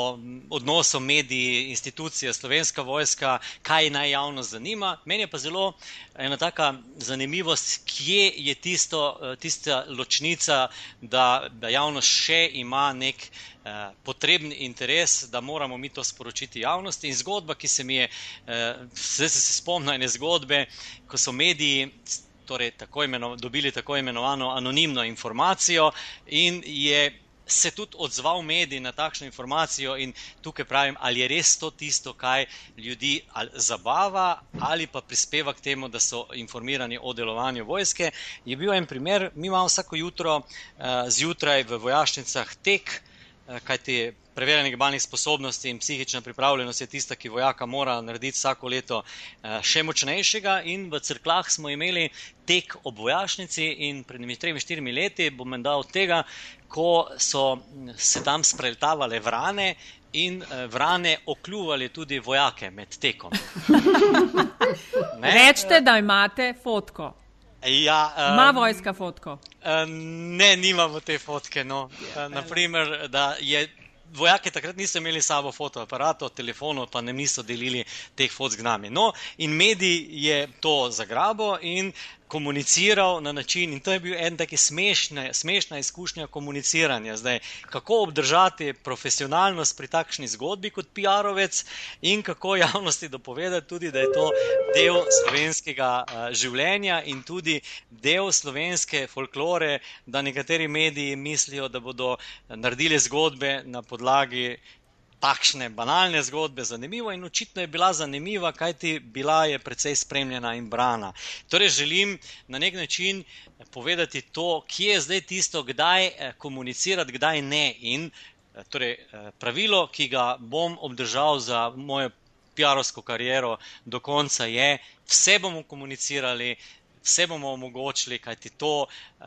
C: odnosu mediji, institucije, slovenska vojska, kaj naj javnost zanima. Meni je pa zelo ena taka zanimivost, kje je tisto, eh, tista ločnica, da, da javnost še ima nek. Eh, potreben interes, da moramo mi to sporočiti javnosti. In zgodba, ki se mi je, zdaj se spomnim ene zgodbe, ko so mediji torej tako imeno, dobili tako imenovano anonimno informacijo in je se tudi odzval medij na takšno informacijo in tukaj pravim, ali je res to tisto, kaj ljudi zabava ali pa prispeva k temu, da so informirani o delovanju vojske. Je bil en primer, mi imamo vsako jutro uh, zjutraj v vojašnicah tek, uh, kajti preverjanje gibalnih sposobnosti in psihična pripravljenost je tista, ki vojaka mora narediti vsako leto eh, še močnejšega. In v crklah smo imeli tek ob vojašnici in pred nekaj tremi, štirimi leti bom menda od tega, ko so se tam spreletavale vrane. In eh, vrane okljuvali tudi vojake med tekom. <laughs>
B: Rečete, da imate fotko.
C: Ja,
B: um, Ma vojska fotko?
C: Ne, nimamo te fotke. No. Ja, Naprimer, da je vojaki takrat niso imeli sabo fotoaparatov, telefonov, pa ne niso delili teh fotk z nami. No, in medij je to zagrabo in komuniciral na način, in to je bil en taki smešne, smešna izkušnja komuniciranja. Zdaj, kako obdržati profesionalnost pri takšni zgodbi kot PR-ovec in kako javnosti dopovedati tudi, da je to del slovenskega uh, življenja in tudi del slovenske folklore, da nekateri mediji mislijo, da bodo naredili zgodbe na podlagi takšne banalne zgodbe zanimivo in očitno je bila zanimiva, kajti bila je precej spremljena in brana. Torej, želim na nek način povedati to, kje je zdaj tisto, kdaj eh, komunicirati, kdaj ne. In eh, torej, eh, pravilo, ki ga bom obdržal za mojo PR-ovsko kariero do konca, je, vse bomo komunicirali. Vse bomo omogočili, kajti to uh,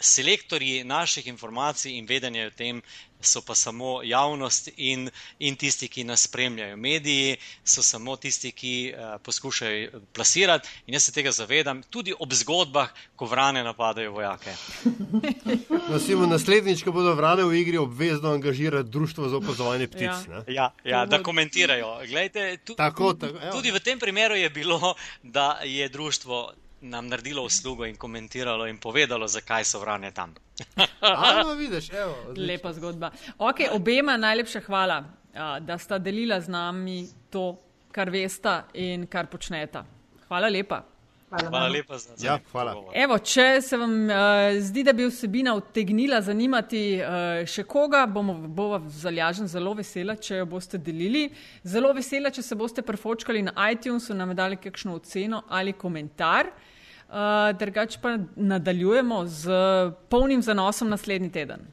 C: selektorji naših informacij in vedenja o tem so pa samo javnost in, in tisti, ki nas spremljajo. Mediji so samo tisti, ki uh, poskušajo plasirati in jaz se tega zavedam, tudi ob zgodbah, ko vrane napadajo vojake. <laughs>
A: No, naslednjič, ko bodo vrane v igri, obvezno angažirati društvo za opazovanje ptic.
C: Ja, ja, ja da komentirajo. Glejte, tu, tako, tako, tudi v tem primeru je bilo, da je društvo nam naredilo uslugo in komentiralo in povedalo, zakaj so vrane tam. <laughs>
A: Ano, vidiš, evo,
B: Lepa zgodba. Okay, obema najlepša hvala, da sta delila z nami to, kar veste in kar počnete. Hvala lepa.
C: Hvala, hvala lepa za
A: ja, hvala.
B: Evo, če se vam uh, zdi, da bi vsebina odtegnila zanimati uh, še koga, bomo bova zalažen zelo vesela, če jo boste delili. Zelo vesela, če se boste prefočkali na iTunesu, nam dali kakšno oceno ali komentar. Uh, drugače pa nadaljujemo z polnim zanosom naslednji teden.